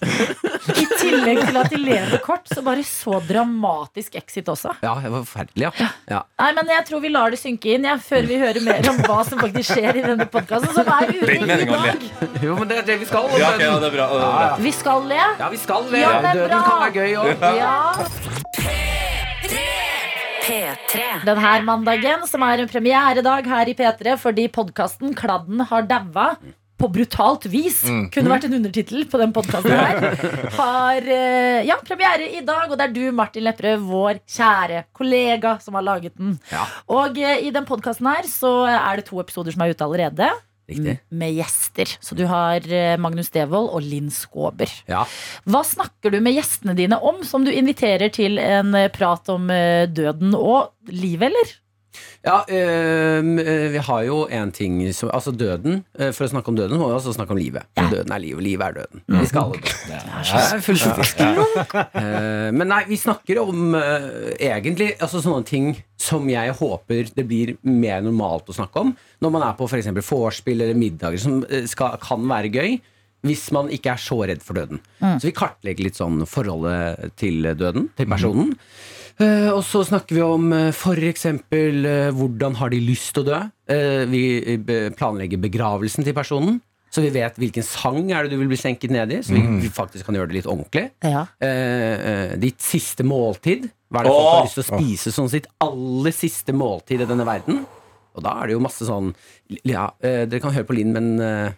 tillegg til at de lever kort, så bare så dramatisk exit også. Ja, det var forferdelig, ja. ja. Nei, men Jeg tror vi lar det synke inn jeg, før vi hører mer om hva som faktisk skjer i denne podkasten, som er ute i le. dag. Jo, men det er det vi skal. Ja, okay, ja, det er bra. Det er bra. Vi skal le. Ja, vi skal det. Ja, det er Døden kan være gøy òg. Ja. P3. Denne mandagen, som er en premieredag her i P3 fordi podkasten Kladden har daua på brutalt vis. Kunne vært en undertittel på den podkasten her. Har eh, ja, premiere i dag, og det er du, Martin Lepperød, vår kjære kollega, som har laget den. Ja. Og eh, i den podkasten her så er det to episoder som er ute allerede. Riktig. med gjester. Så du har eh, Magnus Devold og Linn Skåber. Ja. Hva snakker du med gjestene dine om, som du inviterer til en eh, prat om eh, døden og livet, eller? Ja, øh, vi har jo en ting som, Altså døden. øh, For å snakke om døden må vi også snakke om livet. Døden er livet, livet er døden. Vi skal alle dø. Ja, ja, filosofisk. Eh, Men nei, vi snakker om uh, egentlig altså sånne ting som jeg håper det blir mer normalt å snakke om når man er på f.eks. vorspiel eller middager som skal, kan være gøy. Hvis man ikke er så redd for døden. Så vi kartlegger litt sånn forholdet til døden, til personen. Eh, og så snakker vi om uh, f.eks. hvordan har de lyst til å dø. Eh, vi planlegger begravelsen til personen. Så vi vet hvilken sang er det du vil bli senket ned i. Så vi, vi faktisk kan gjøre det litt ordentlig. Ja. Eh, eh, ditt siste måltid. Hva er det folk har lyst til å spise som sitt aller siste måltid i denne verden? Og da er det jo masse sånn Ja, eh, dere kan høre på Linn, men eh,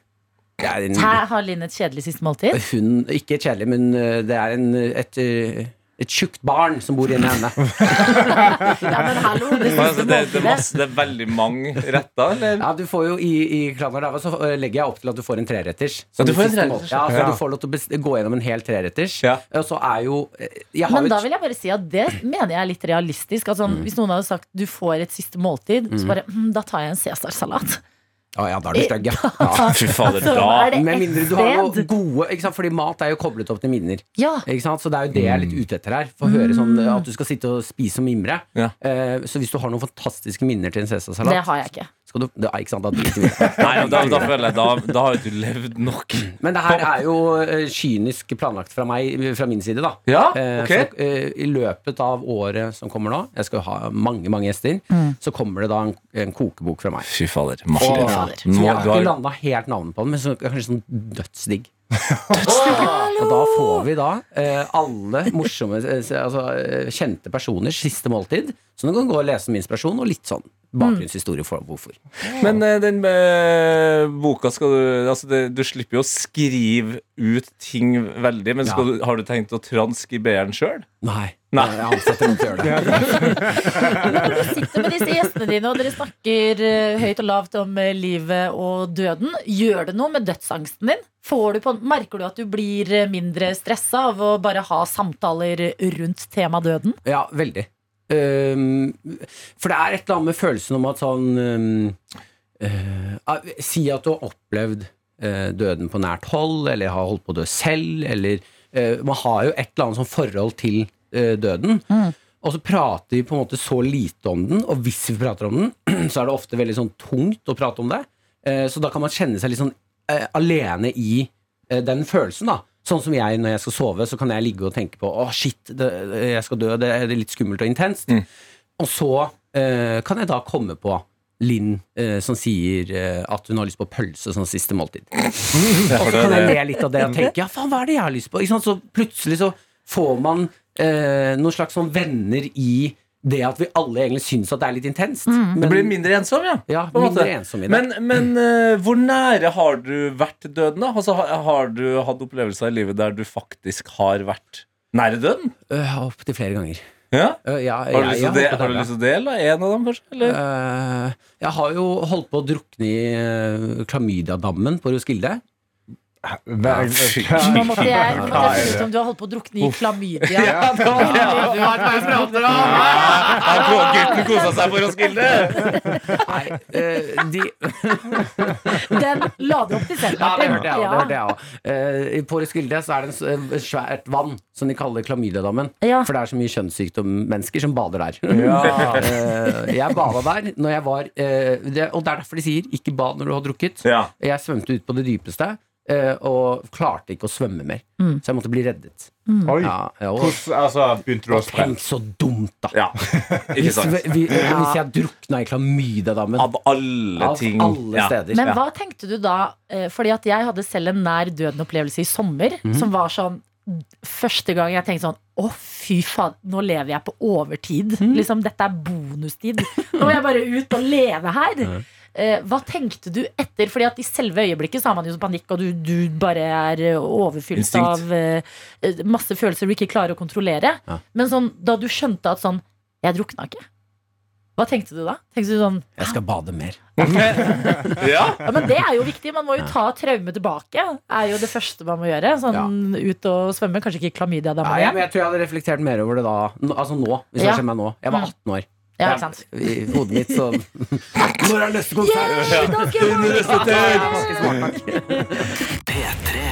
en, Her har Linn et kjedelig siste måltid. hun Ikke kjedelig, men eh, det er en, et, eh, et tjukt barn som bor inni henne. Ja, men hallo, det Altså, det, det, masse, det er veldig mange retter, eller? Ja, du får jo I, i Klammer Lava så eh, legger jeg opp til at du får en treretters. Ja, du får en treretters. Ja, så ja. Du får lov til å gå gjennom en hel treretters. Ja. Og så er jo eh, jeg har Men da vil jeg bare si at det mener jeg er litt realistisk. Altså, Hvis noen hadde sagt du får et siste måltid, så bare mm, da tar jeg en Cæsarsalat. Å ja, da er du stygg, ja. ja. Fy fader, da Med mindre du har noe gode ikke sant? Fordi mat er jo koblet opp til minner. Ja. Ikke sant? Så det er jo det jeg er litt ute etter her. For å høre sånn eh, At du skal sitte og spise og mimre. Ja. Eh, så hvis du har noen fantastiske minner til en Det har jeg ikke. Skal du det, Ikke sant, da driter vi. Nei, da, da føler jeg Da, da har jo du levd nok. Men det her er jo eh, kynisk planlagt fra meg, fra min side, da. Ja, Eh, ok. for, eh, I løpet av året som kommer nå, jeg skal ha mange mange gjester, så kommer det da en, en kokebok fra meg. Fy fader. Martin. fader. jeg har du ikke har, landa helt navnet på den, men så er kanskje sånn dødsdigg. Og da får vi da eh, alle morsomme, eh, altså, eh, kjente personers siste måltid. Så du kan gå og lese om inspirasjon og litt sånn bakgrunnshistorie for hvorfor. men eh, den eh, boka skal du altså det, Du slipper jo å skrive ut ting veldig, men skal du, har du tenkt å transkribere den sjøl? Nei. Nei. Jeg ansetter noen til å gjøre det. Når du sitter med disse gjestene dine, og dere snakker eh, høyt og lavt om eh, livet og døden, gjør det noe med dødsangsten din? Får du på, merker du at du blir eh, mindre stressa av å bare ha samtaler rundt tema døden? Ja, veldig. Um, for det er et eller annet med følelsen om at sånn um, eh, ah, Si at du har opplevd uh, døden på nært hold, eller har holdt på å dø selv, eller uh, Man har jo et eller annet sånn forhold til eh, døden. Og så prater vi på en måte så lite om den, og hvis vi prater om den, så er det ofte veldig sånn tungt å prate om det. Eh, så da kan man kjenne seg litt sånn eh, alene i den følelsen, da. Sånn som jeg når jeg skal sove, så kan jeg ligge og tenke på Å, shit, det, jeg skal dø. Det er litt skummelt og intenst. Og så eh, kan jeg da komme på Linn eh, som sier eh, at hun har lyst på pølse som siste måltid. Og så kan jeg le litt av det og tenke ja, faen, hva er det jeg har lyst på? Så plutselig så får man eh, noen slags sånn venner i det at vi alle egentlig syns at det er litt intenst. Du blir mindre ensom, ja. ja, på en måte. mindre ensom i det. Men, men uh, hvor nære har du vært døden, da? Altså, har, har du hatt opplevelser i livet der du faktisk har vært nære døden? Uh, Opptil flere ganger. Ja? Uh, ja, Har du lyst til jeg å de- har du det. lyst til å dele en av dem, kanskje? Eller? Øh, jeg har jo holdt på å drukne i uh, klamydiadammen på Roskilde. Fy. Nå måtte jeg, måtte jeg finne ut om du har holdt på å drukne i klamydia. Han Ja, Gutten kosa seg på Roskilde! Nei, uh, de Den la du opp til selv, Ja, det hørte jeg òg. Det ja også. Eh, på Roskilde så er det en et svært vann som de kaller klamydiadammen. Ja. For det er så mye kjønnssykdom-mennesker som bader der. Ja. Eh, jeg bada der når jeg var det, Og det er derfor de sier 'ikke bad når du har drukket'. Ja. Jeg svømte ut på det dypeste og klarte ikke å svømme mer. Mm. Så jeg måtte bli reddet. Oi. Ja, ja, og, Hvordan altså, begynte du å sprelle? Tenk så dumt, da! ja. Ikke Hvis, vi, hvis jeg drukna i klamydiadammen Av alle av ting. alle Ja. steder. Men hva tenkte du da? eh, Fordi at jeg hadde selv en nær døden-opplevelse i sommer. mm. Som var sånn Første gang jeg tenkte sånn Å, fy faen, nå lever jeg på overtid. Mhm. Liksom, Dette er bonustid. Nå må jeg bare ut og leve her. Eh, hva tenkte du etter? Fordi at I selve øyeblikket så har man jo så panikk, og du, du bare er eh, overfylt Instinkt. av eh, eh, masse følelser du ikke klarer å kontrollere. Ja. Men sånn, da du skjønte at sånn Jeg drukna ikke. Hva tenkte du da? Tenkte du sånn Jeg skal bade mer. Ja. Ja, men det er jo viktig. Man må jo ta traume tilbake. Er jo det første man må gjøre. Sånn ut og svømme. Kanskje ikke klamydia da, Ja, men jeg, jeg tror jeg hadde reflektert mer over det da. Altså nå, hvis det Ja. skjer meg nå. Jeg var Mm. 18 år. Ja, ikke sant? I hodet mitt så Når er neste konsert? Yay, da skal jeg bade! P3.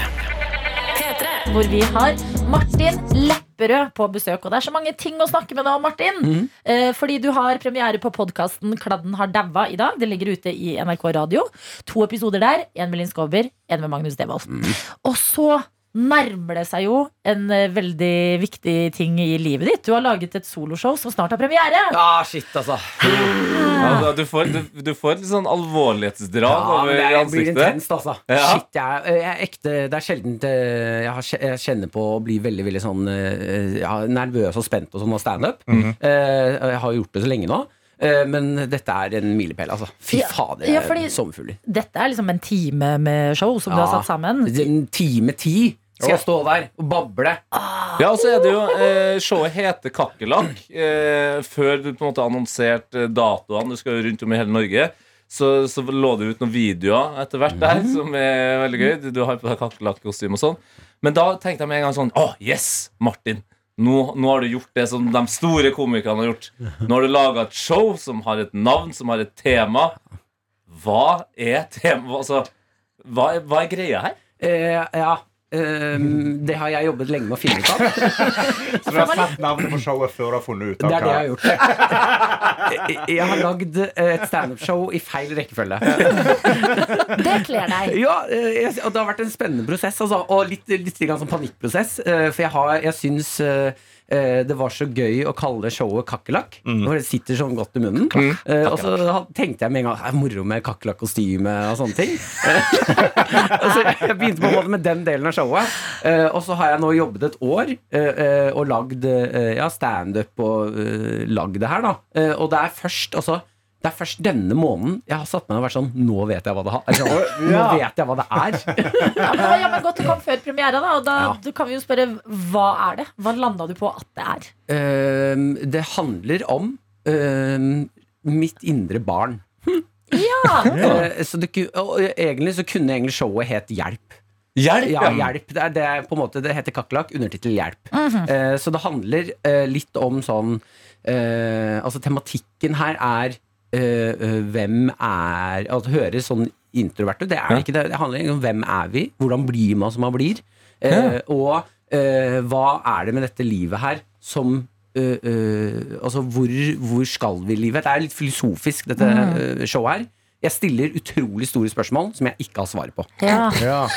Hvor vi har Martin Lepperød på besøk. Og det er så mange ting å snakke med deg om, Martin. Mm. Eh, fordi du har premiere på podkasten Kladden har daua i dag. Det ligger ute i NRK Radio. To episoder der. En med Linn Skåber, en med Magnus Devold. Mm. Og så nærmer det seg jo en eh, veldig viktig ting i livet ditt. Du har laget et soloshow som snart har premiere. Ja, shit, altså. Ja, du, får, du, du får litt sånn alvorlighetsdrag Ja, over det er, blir ansiktet. intenst, altså. Ja. Shit, jeg, jeg er ekte Det er sjelden jeg, har, jeg kjenner på å bli veldig veldig sånn eh, ja, nervøs og spent og sånn av standup. Mm -hmm. Jeg har gjort det så lenge nå. eh, Men dette er en milepæl, altså. Fy Ja, fader, ja, jeg er sommerfugler. Dette er liksom en time med show som du har satt sammen. En time ti skal jeg stå der og bable. Ja, og så er det jo eh, Showet heter Kakerlakk. Eh, før du på en måte annonserte datoene, du skal jo rundt om i hele Norge, så, så lå det ut noen videoer etter hvert der, som er veldig gøy. Du, du har på deg kakerlakkostyme og sånn. Men da tenkte jeg med en gang sånn Å, yes, Martin. Nå, nå har du gjort det som de store komikerne har gjort. Nå har du laga et show som har et navn, som har et tema. Hva er tema... Altså, hva hva er greia her? Eh, ja. Eh, det har jeg jobbet lenge med å finne ut av. Så du har satt navnet på showet før du har funnet ut av Det er det jeg har gjort. Jeg, har lagd et standup-show i feil rekkefølge. Det kler deg. Ja, eh, og det har vært en spennende prosess, altså, og litt, litt sånn panikkprosess. eh, For jeg, har, jeg syns eh, det var så gøy å kalle showet Kakerlakk. For det sitter sånn godt i munnen. Eh, og så tenkte jeg med en gang "Det er moro med kakerlakkostyme og sånne ting. så jeg begynte på en måte med den delen av showet. Eh, og så har jeg nå jobbet et år eh, eh, og lagd eh, ja, standup og uh, lagd det her, da. Eh, og det er først altså det er først denne måneden jeg har satt meg ned og vært sånn Nå vet jeg hva det, har, altså, nå vet jeg hva det er. Ja, men, ja, men Godt det kom før premiera, da. Og da Ja. kan vi jo spørre hva er det? Hva landa du på at det er? Uh, det handler om uh, mitt indre barn. Ja, Uh, så det, egentlig så kunne egentlig showet het Hjelp. Hjelp! Ja, hjelp. Det, er, det, er på en måte, det heter Kakerlakk, undertittel Hjelp. Eh, så det handler eh, litt om sånn eh, Altså tematikken her er hvem er Altså høres sånn introvert ut. Det er ikke det. Det handler om hvem er vi? Hvordan blir man som man blir? Eh, Og eh, hva er det med dette livet her som eh, eh, altså hvor, hvor skal vi i livet? Det er litt filosofisk, dette eh, showet her. Jeg stiller utrolig store spørsmål som jeg ikke har svaret på. ja. Ja.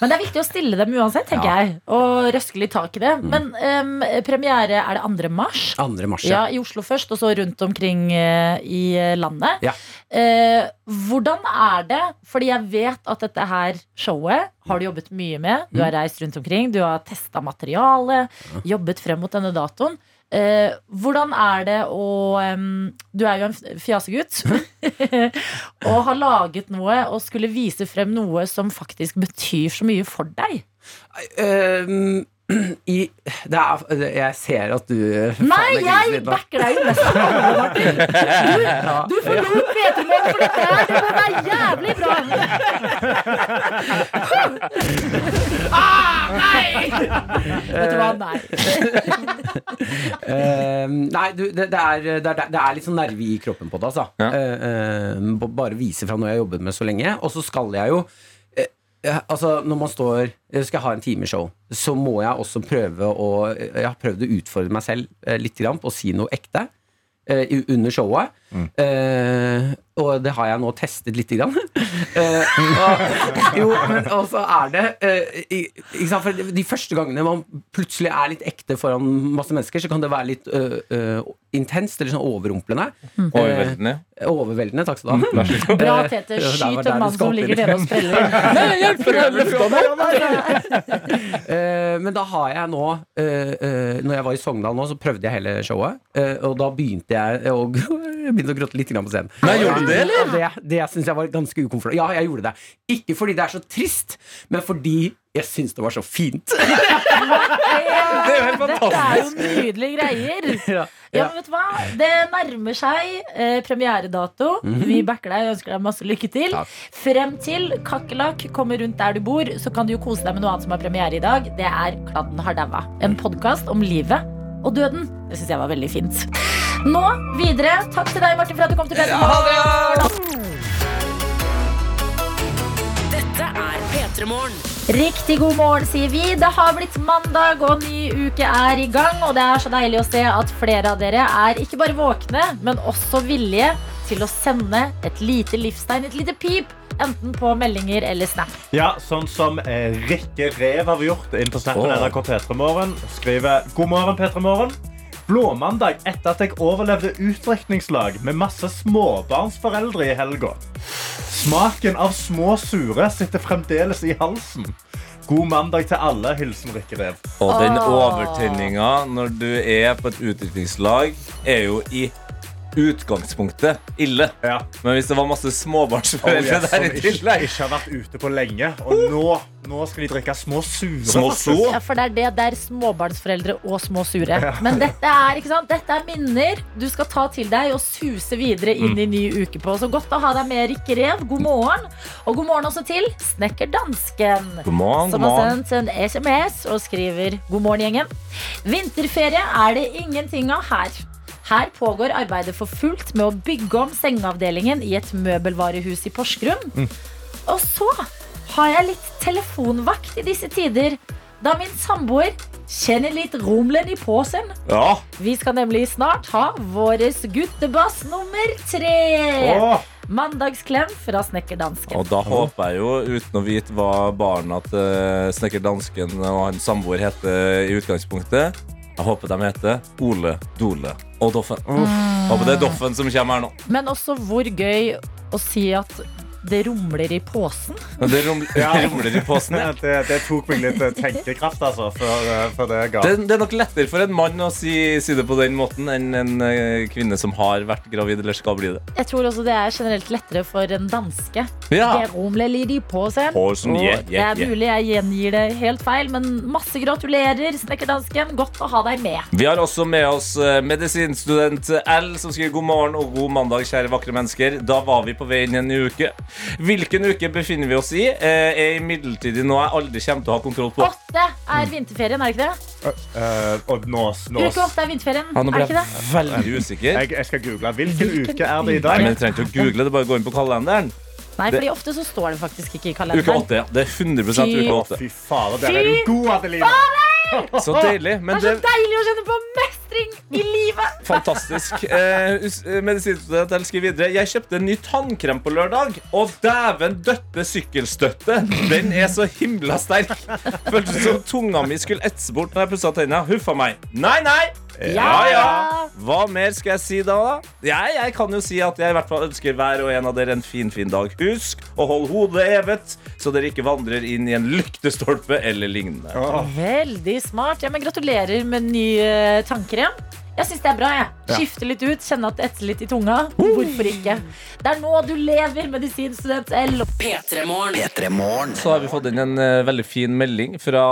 Men det er viktig å stille dem uansett, tenker Ja. jeg. Og røske litt tak i det. Men um, premiere er det 2. mars. 2. mars, Ja, ja. I Oslo først, og så rundt omkring uh, i eh, landet. Ja. Eh, hvordan er det? Fordi jeg vet at dette her showet har du jobbet mye med. Du har reist rundt omkring, du har testa materialet, jobbet frem mot denne datoen. Eh, hvordan er det å um, Du er jo en fjasegutt. og har laget noe og skulle vise frem noe som faktisk betyr så mye for deg. Ehm, i, det er, jeg ser at du Nei, jeg backer deg jo nesten alle, Martin. Du, du forlot P3morgen for dette her. Det må være jævlig bra. Ah, nei! Vet du hva? Nei. uh, nei, du, det, det, er, det, er, det er litt sånn nerve i kroppen på det, altså. Ja. Uh, uh, bare vise fra noe jeg har jobbet med så lenge. Og så skal jeg jo Altså, når man står eh, Skal jeg ha en timeshow, så må jeg også prøve å Jeg har prøvd å utfordre meg selv eh, litt grann på å si noe ekte. eh, under showet. Eh, og det har jeg nå testet lite grann. Eh, og, jo, men også er det eh, ikke sant? For De første gangene man plutselig er litt ekte foran masse mennesker, så kan det være litt uh, uh, intenst eller sånn overrumplende. Overveldende. Eh, overveldende, takk skal du ha. Bra, Eh, Tete. Skyt der en mann som ligger nede og spreller. Eh, men da har jeg nå eh, eh, Når jeg var i Sogndal nå, så prøvde jeg hele showet. eh, og da begynte jeg å, begynte å gråte litt grann på scenen. Nei, gjorde du det, eller? Det, det syns jeg var ganske ukomfortabelt. Ja, jeg gjorde det. Ikke fordi det er så trist, men fordi jeg syns det var så fint. Det er jo helt fantastisk. Dette er jo nydelige greier. Ja. Ja, men vet du hva? Det nærmer seg eh, premieredato. Vi backer deg og ønsker deg masse lykke til. Takk. Frem til Kakerlakk kommer rundt der du bor, så kan du jo kose deg med noe annet som har premiere i dag. Det er Kladden har daua. En podkast om livet og døden. Det syns jeg var veldig fint. Nå videre. Takk til deg, Martin, for at du kom til P3 Dette er P3 Morgen. Riktig god morgen, sier vi. Det har blitt mandag, og ny uke er i gang. Og det er så deilig å se at flere av dere er ikke bare våkne, men også villige til å sende et lite livstegn, et lite pip, enten på meldinger eller snap. Ja, sånn som eh, Rikke Rev har gjort inn på snappen Åh. NRK P3 Morgen. Skriver God morgen, P3 Morgen. Blåmandag etter at jeg overlevde utdrikningslag med masse småbarnsforeldre i helga. Smaken av små sure sitter fremdeles i halsen. God mandag til alle. Hilsen Rikke Rev. Og den overtenninga når du er på et utdrikningslag, er jo i utgangspunktet ille. Ja. Men hvis det var masse Oh, småbarnsforeldre yes, der i tillegg ikke har vært ute på lenge. Og nå, nå skal de drikke små sure. Små so. Ja, for det er det. Det er småbarnsforeldre og små sure. Men dette er, ikke sant? dette er minner du skal ta til deg og suse videre inn i ny uke på. Så godt å ha deg med, Rikke Rev. God morgen. Og god morgen også til Snekker Dansken. God morgen, som god har sendt en SMS og skriver God morgen, gjengen. Vinterferie er det ingenting av her. Her pågår arbeidet for fullt med å bygge om sengeavdelingen i et møbelvarehus i Porsgrunn. Og så har jeg litt telefonvakt i disse tider, da min samboer kjenner litt rumlen i posen. Ja, Vi skal nemlig snart ha våres guttebass nummer tre. Åh, Mandagsklem fra Snekkerdansken. og da håper jeg jo, uten å vite hva barna til snekker dansken og hans samboer heter i utgangspunktet Jeg håper de heter Ole, Dole og Doffen. Håper det er Doffen som kommer her nå. Men også hvor gøy å si at det rumler i posen. Det Ja. rumler i posen. Ja. det, det tok meg litt eh, tenkekraft, altså, For, for det ga. Det, det er nok lettere for en mann å si, si det på den måten enn en eh, kvinne som har vært gravid eller skal bli det. Jeg tror også det er generelt lettere for en danske. Ja. Det rumler litt i posen. Posen, yeah, yeah, det er mulig jeg gjengir det helt feil, men masse gratulerer, Snekkerdansken. Godt å ha deg med. Vi har også med oss eh, medisinstudent L, som skriver god morgen og god mandag, kjære vakre mennesker. Da var vi på vei inn i en ny uke. Hvilken uke befinner vi oss i? Eh, er imidlertid noe jeg aldri kommer til å ha kontroll på. Åtte er vinterferien, er det ikke det? Uh, og nås, nås. Uke åtte er vinterferien, Ja, nå er det ikke jeg det? veldig usikker. Jeg, jeg skal google. Hvilken Hvilken uke er det i Nei, dag? men jeg trenger ikke å google det, bare gå inn på kalenderen. Nei, fordi ofte så står det faktisk ikke i Uke kalenderen. åtte, ja. Det er 100 Fy. uke åtte. fy fader, der er du god, Adelina. Så deilig. Men Det er så deilig å kjenne på mestring i livet! Fantastisk. Eh, eh, Medisinstudent elsker videre. Jeg kjøpte en ny tannkrem på lørdag, og dæven døtte sykkelstøtte. Den er så himla sterk. Føltes som tunga mi skulle etse bort når jeg pussa tenna. Huffa meg. Nei, nei! Ja, ja. Hva mer skal jeg si da? da? Jeg, jeg kan jo si at jeg i hvert fall ønsker hver og en av dere en fin, fin dag. Husk å holde hodet hevet, så dere ikke vandrer inn i en lyktestolpe eller lignende. Veldig smart. Ja, men gratulerer med ny uh, tannkrem. Jeg syns det er bra. jeg Ja. Skifte litt ut, kjenne at det etser litt i tunga. Hvorfor ikke? Det er nå du lever, medisinstudent L. P3 Morgen. Så har vi fått inn en uh, veldig fin melding fra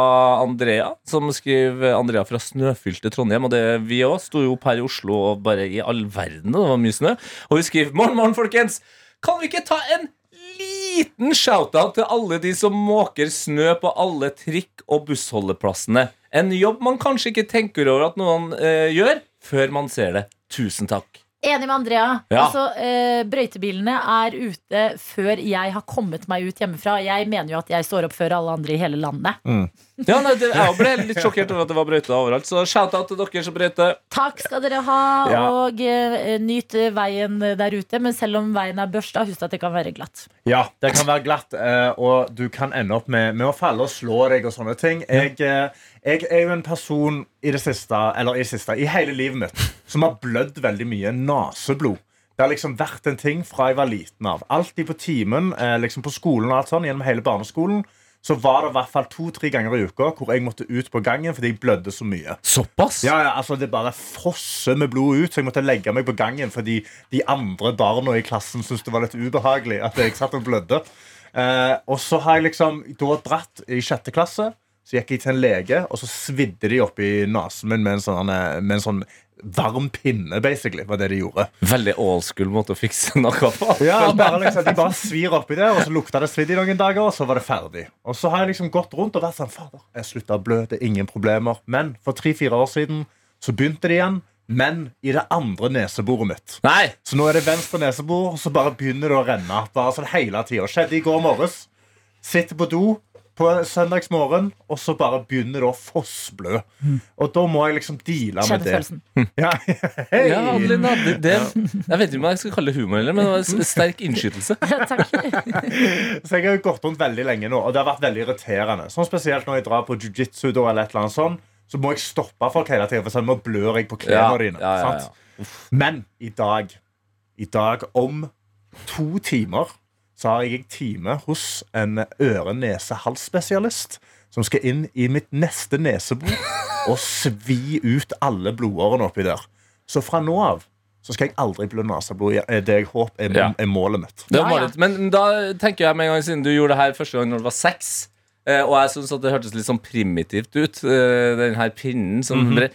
Andrea, som skriver Andrea fra snøfylte Trondheim. Og det, vi òg sto jo opp her i Oslo og bare i all verden, det var mye snø. Og hun skriver Morgen, morgen, folkens! Kan vi ikke ta en liten shout-out til alle de som måker snø på alle trikk- og bussholdeplassene? En jobb man kanskje ikke tenker over at noen eh, gjør, før man ser det. Tusen takk. Enig med Andrea. Ja. Altså, eh, Brøytebilene er ute før jeg har kommet meg ut hjemmefra. Jeg mener jo at jeg står opp før alle andre i hele landet. Ja, nei, det, jeg ble litt sjokkert over at det var brøyter overalt. Så shout-out til dere som brøyter. Takk skal dere ha, Ja. og uh, nyt veien der ute. Men selv om veien er børsta, husk at det kan være glatt. Ja, det kan være glatt, uh, og du kan ende opp med, med å falle og slå deg og sånne ting. Jeg, uh, jeg er jo en person i det siste, eller i siste, i hele livet mitt, som har blødd veldig mye naseblod. Det har liksom vært en ting fra jeg var liten av. Alltid på timen, eh, liksom på skolen og alt sånn, gjennom hele barneskolen, så var det i hvert fall to-tre ganger i uka hvor jeg måtte ut på gangen fordi jeg blødde så mye. Såpass? Ja, ja, altså Det bare fosser med blod ut, så jeg måtte legge meg på gangen fordi de andre barna i klassen syntes det var litt ubehagelig at jeg satt og blødde. Eh, og så har jeg liksom da dratt i sjette klasse. Så gikk jeg til en lege, og så svidde de opp i nesen min med en sånn, eh, med en sånn varm pinne, basically. var det de gjorde. Veldig old school måte å fikse noe på. Ja, bare liksom, De bare svir oppi det, og så lukta det svidd i noen dager, og så var det ferdig. Og så har jeg liksom gått rundt og vært sånn Fader, jeg slutta å blø, det er ingen problemer. Men for tre-fire år siden så begynte det igjen. Men i det andre neseboret mitt. Nei! Så nå er det venstre nesebor, og så bare begynner det å renne. Bare sånn hele tida. Skjedde i går morges. Sitter på do på søndagsmorgen, og så bare begynner det å fossblø. Og da må jeg liksom deale med det. følelsen. Ja, hei. Ja, Adelina, det, det, jeg vet ikke om jeg skal kalle det humor, heller, men det var en sterk innskytelse. Takk. Så jeg har jo gått rundt veldig lenge nå, og det har vært veldig irriterende. Sånn Spesielt når jeg drar på jiu-jitsu da, eller et eller annet sånn, så må jeg stoppe folk hele tida, for sånn, nå blør jeg på klærne Ja, dine. ja, ja, sant? Men i dag, i dag om to timer, så har jeg time hos en øre-nese-hals-spesialist som skal inn i mitt neste nesebor og svi ut alle blodårene oppi der. Så fra nå av så skal jeg aldri blø neseblod. igjen. Det jeg håper er, Ja. er målet mitt. Det var Ja, ja. men da tenker jeg med en gang Siden du gjorde det her første gang når du var seks, eh, og jeg synes at det hørtes litt sånn primitivt ut, eh, den her pinnen som bre-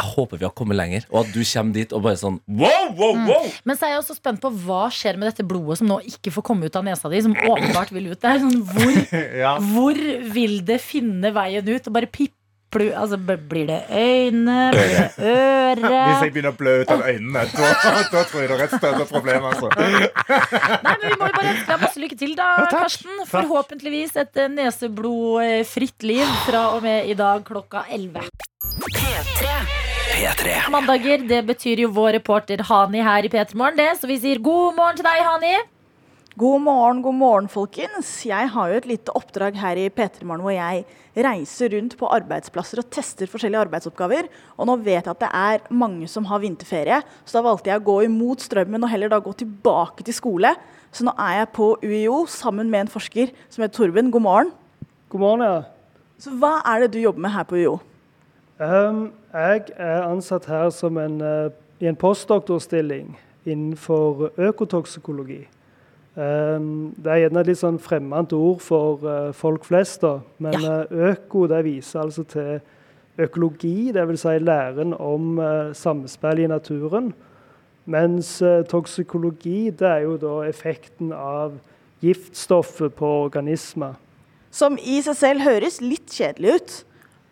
Jeg håper vi har kommet lenger, og at du kommer dit og bare sånn wow, wow, wow! Men så er jeg også spent på hva skjer med dette blodet som nå ikke får komme ut av nesa di, som åpenbart vil ut der. Sånn, hvor, Ja. hvor vil det finne veien ut? Og bare pipple Altså, blir det øyne? Blir det Hvis jeg begynner å blø ut av øynene, da, da tror jeg det er et større problem. Altså. Nei, men Vi må jo bare ønske deg masse lykke til, da, takk. Karsten. Forhåpentligvis et eh, neseblodfritt liv fra og med i dag klokka 11. P3. Mandager, det betyr jo vår reporter Hani her i P3 Morgen, det. Så vi sier god morgen til deg, Hani. God morgen, god morgen, folkens. Jeg har jo et lite oppdrag her i P3 Morgen hvor jeg reiser rundt på arbeidsplasser og tester forskjellige arbeidsoppgaver. Og nå vet jeg at det er mange som har vinterferie, så da valgte jeg å gå imot strømmen og heller da gå tilbake til skole. Så nå er jeg på UiO sammen med en forsker som heter Torben. God morgen. God morgen, ja. Så hva er det du jobber med her på UiO? Ehm, jeg er ansatt her som en, eh, i en postdoktorstilling innenfor økotoksikologi. Ehm, det er gjerne et litt sånn fremmed ord for eh, folk flest, da. men Ja. eh, øko det viser altså til økologi, dvs. Si læren om samspill i naturen. Mens toksikologi det er jo da effekten av giftstoffet på organismer. Som i seg selv høres litt kjedelig ut.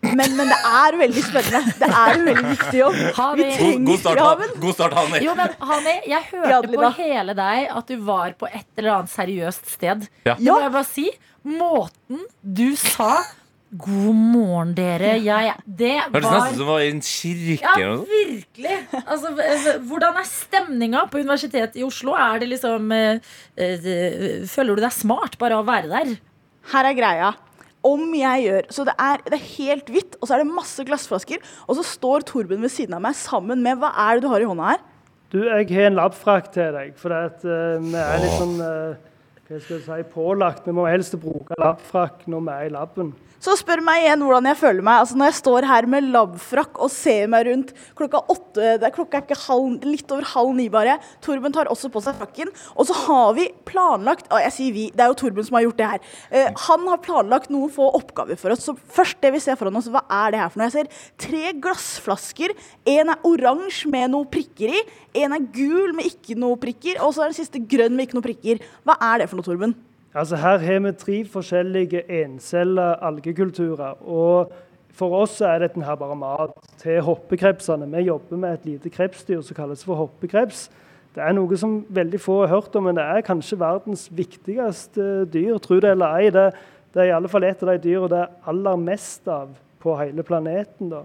Men, men det er veldig spennende. Det er en veldig viktig jobb. Vi trenger god start. God start Hani. Jo, men Hani, jeg hørte hørte på hele deg at du var på et eller annet seriøst sted. Ja. Det må jeg bare si. Måten du sa 'god morgen, dere', jeg Det Hørtes var nesten ut som var i en kirke. Ja, virkelig. Altså, hvordan er stemninga på Universitetet i Oslo? Er det liksom eh, eh, Føler du deg smart bare av å være der? Her er greia. Om jeg gjør Så det er, det er helt hvitt, og så er det masse glassflasker. Og så står Torben ved siden av meg sammen med Hva er det du har i hånda her? Du, jeg har en labfrakk til deg, for at, uh, vi er litt sånn eh, hva skal jeg si, pålagt. Vi må helst bruke labfrakk når vi er i laben. Så spør meg igjen hvordan jeg føler meg. Altså Når jeg står her med labfrakk og ser meg rundt klokka åtte det er Klokka er halv, litt over halv ni bare. Torben tar også på seg frakken. Og så har vi planlagt og jeg sier vi, Det er jo Torben som har gjort det her. Eh, han har planlagt noen få oppgaver for oss. Så først det vi ser foran oss, hva er det her for noe? Jeg ser tre glassflasker. En er oransje med noen prikker i. En er gul med ikke noe prikker. Og så er den siste grønn med ikke noe prikker. Hva er det for noe, Torben? Altså Her har vi tre forskjellige encella algekulturer. og For oss er dette her bare mat til hoppekrepsene. Vi jobber med et lite krepsdyr som kalles for hoppekreps. Det er noe som veldig få har hørt om, men det er kanskje verdens viktigste dyr. Tro det eller ei. Det, det er i alle fall et av de dyrene det er aller mest av på hele planeten. da.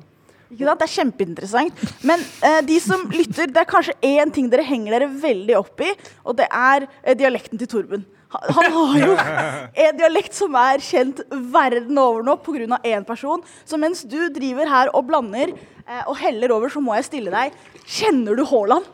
Ikke sant? Det er kjempeinteressant. Men eh, de som lytter, det er kanskje én ting dere henger dere veldig opp i, og det er eh, dialekten til Torben. Han, han har jo en dialekt som er kjent verden over nå pga. én person. Så mens du driver her og blander eh, og heller over, så må jeg stille deg. Kjenner du Haaland?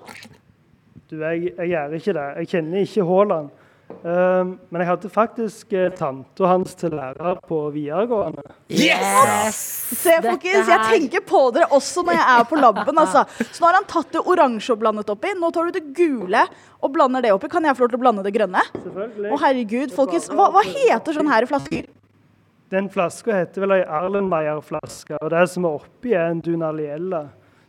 Du, jeg, jeg gjør ikke det. Jeg kjenner ikke Haaland. Um, men jeg hadde faktisk uh, tanta hans til lærer på videregående. Se, folkens, jeg tenker på dere også når jeg er på laben. Altså. Så nå har han tatt det oransje og blandet oppi. Nå tar du det gule og blander det oppi. Kan jeg få lov til å blande det grønne? Selvfølgelig. Å, herregud, folkens. Hva, hva heter sånn her flasker? Den flaska heter vel ei Erlenmeyer-flaske, og det som er oppi, er en Dunaliella.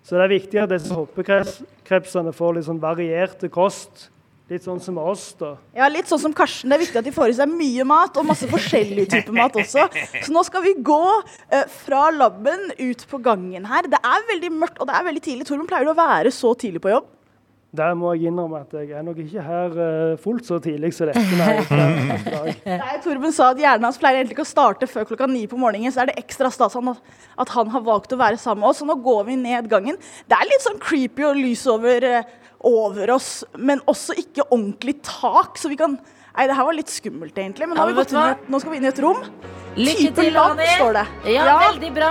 Så det er viktig at disse hoppekrepsene får litt sånn varierte kost. Litt sånn som oss, da. Ja, litt sånn som Karsten. Det er viktig at de får i seg mye mat, og masse forskjellig type mat også. Så nå skal vi gå eh, fra laben ut på gangen her. Det er veldig mørkt, og det er veldig tidlig. Torben, pleier du å være så tidlig på jobb? Der må jeg innrømme at jeg er nok ikke her uh, fullt så tidlig som dette. Nei. Nei, Torben sa at hjernen hans pleier egentlig ikke å starte før klokka ni på morgenen, så er det ekstra stas at han har valgt å være sammen med oss. Så nå går vi ned gangen. Det er litt sånn creepy og lys over, eh, over oss, men også ikke ordentlig tak, så vi kan Nei, det her var litt skummelt, egentlig, men nå, Ja, har vi men gått inn, et- nå skal vi inn i et rom. Lykke Type til, lab, står det. Ja, Ja. veldig bra.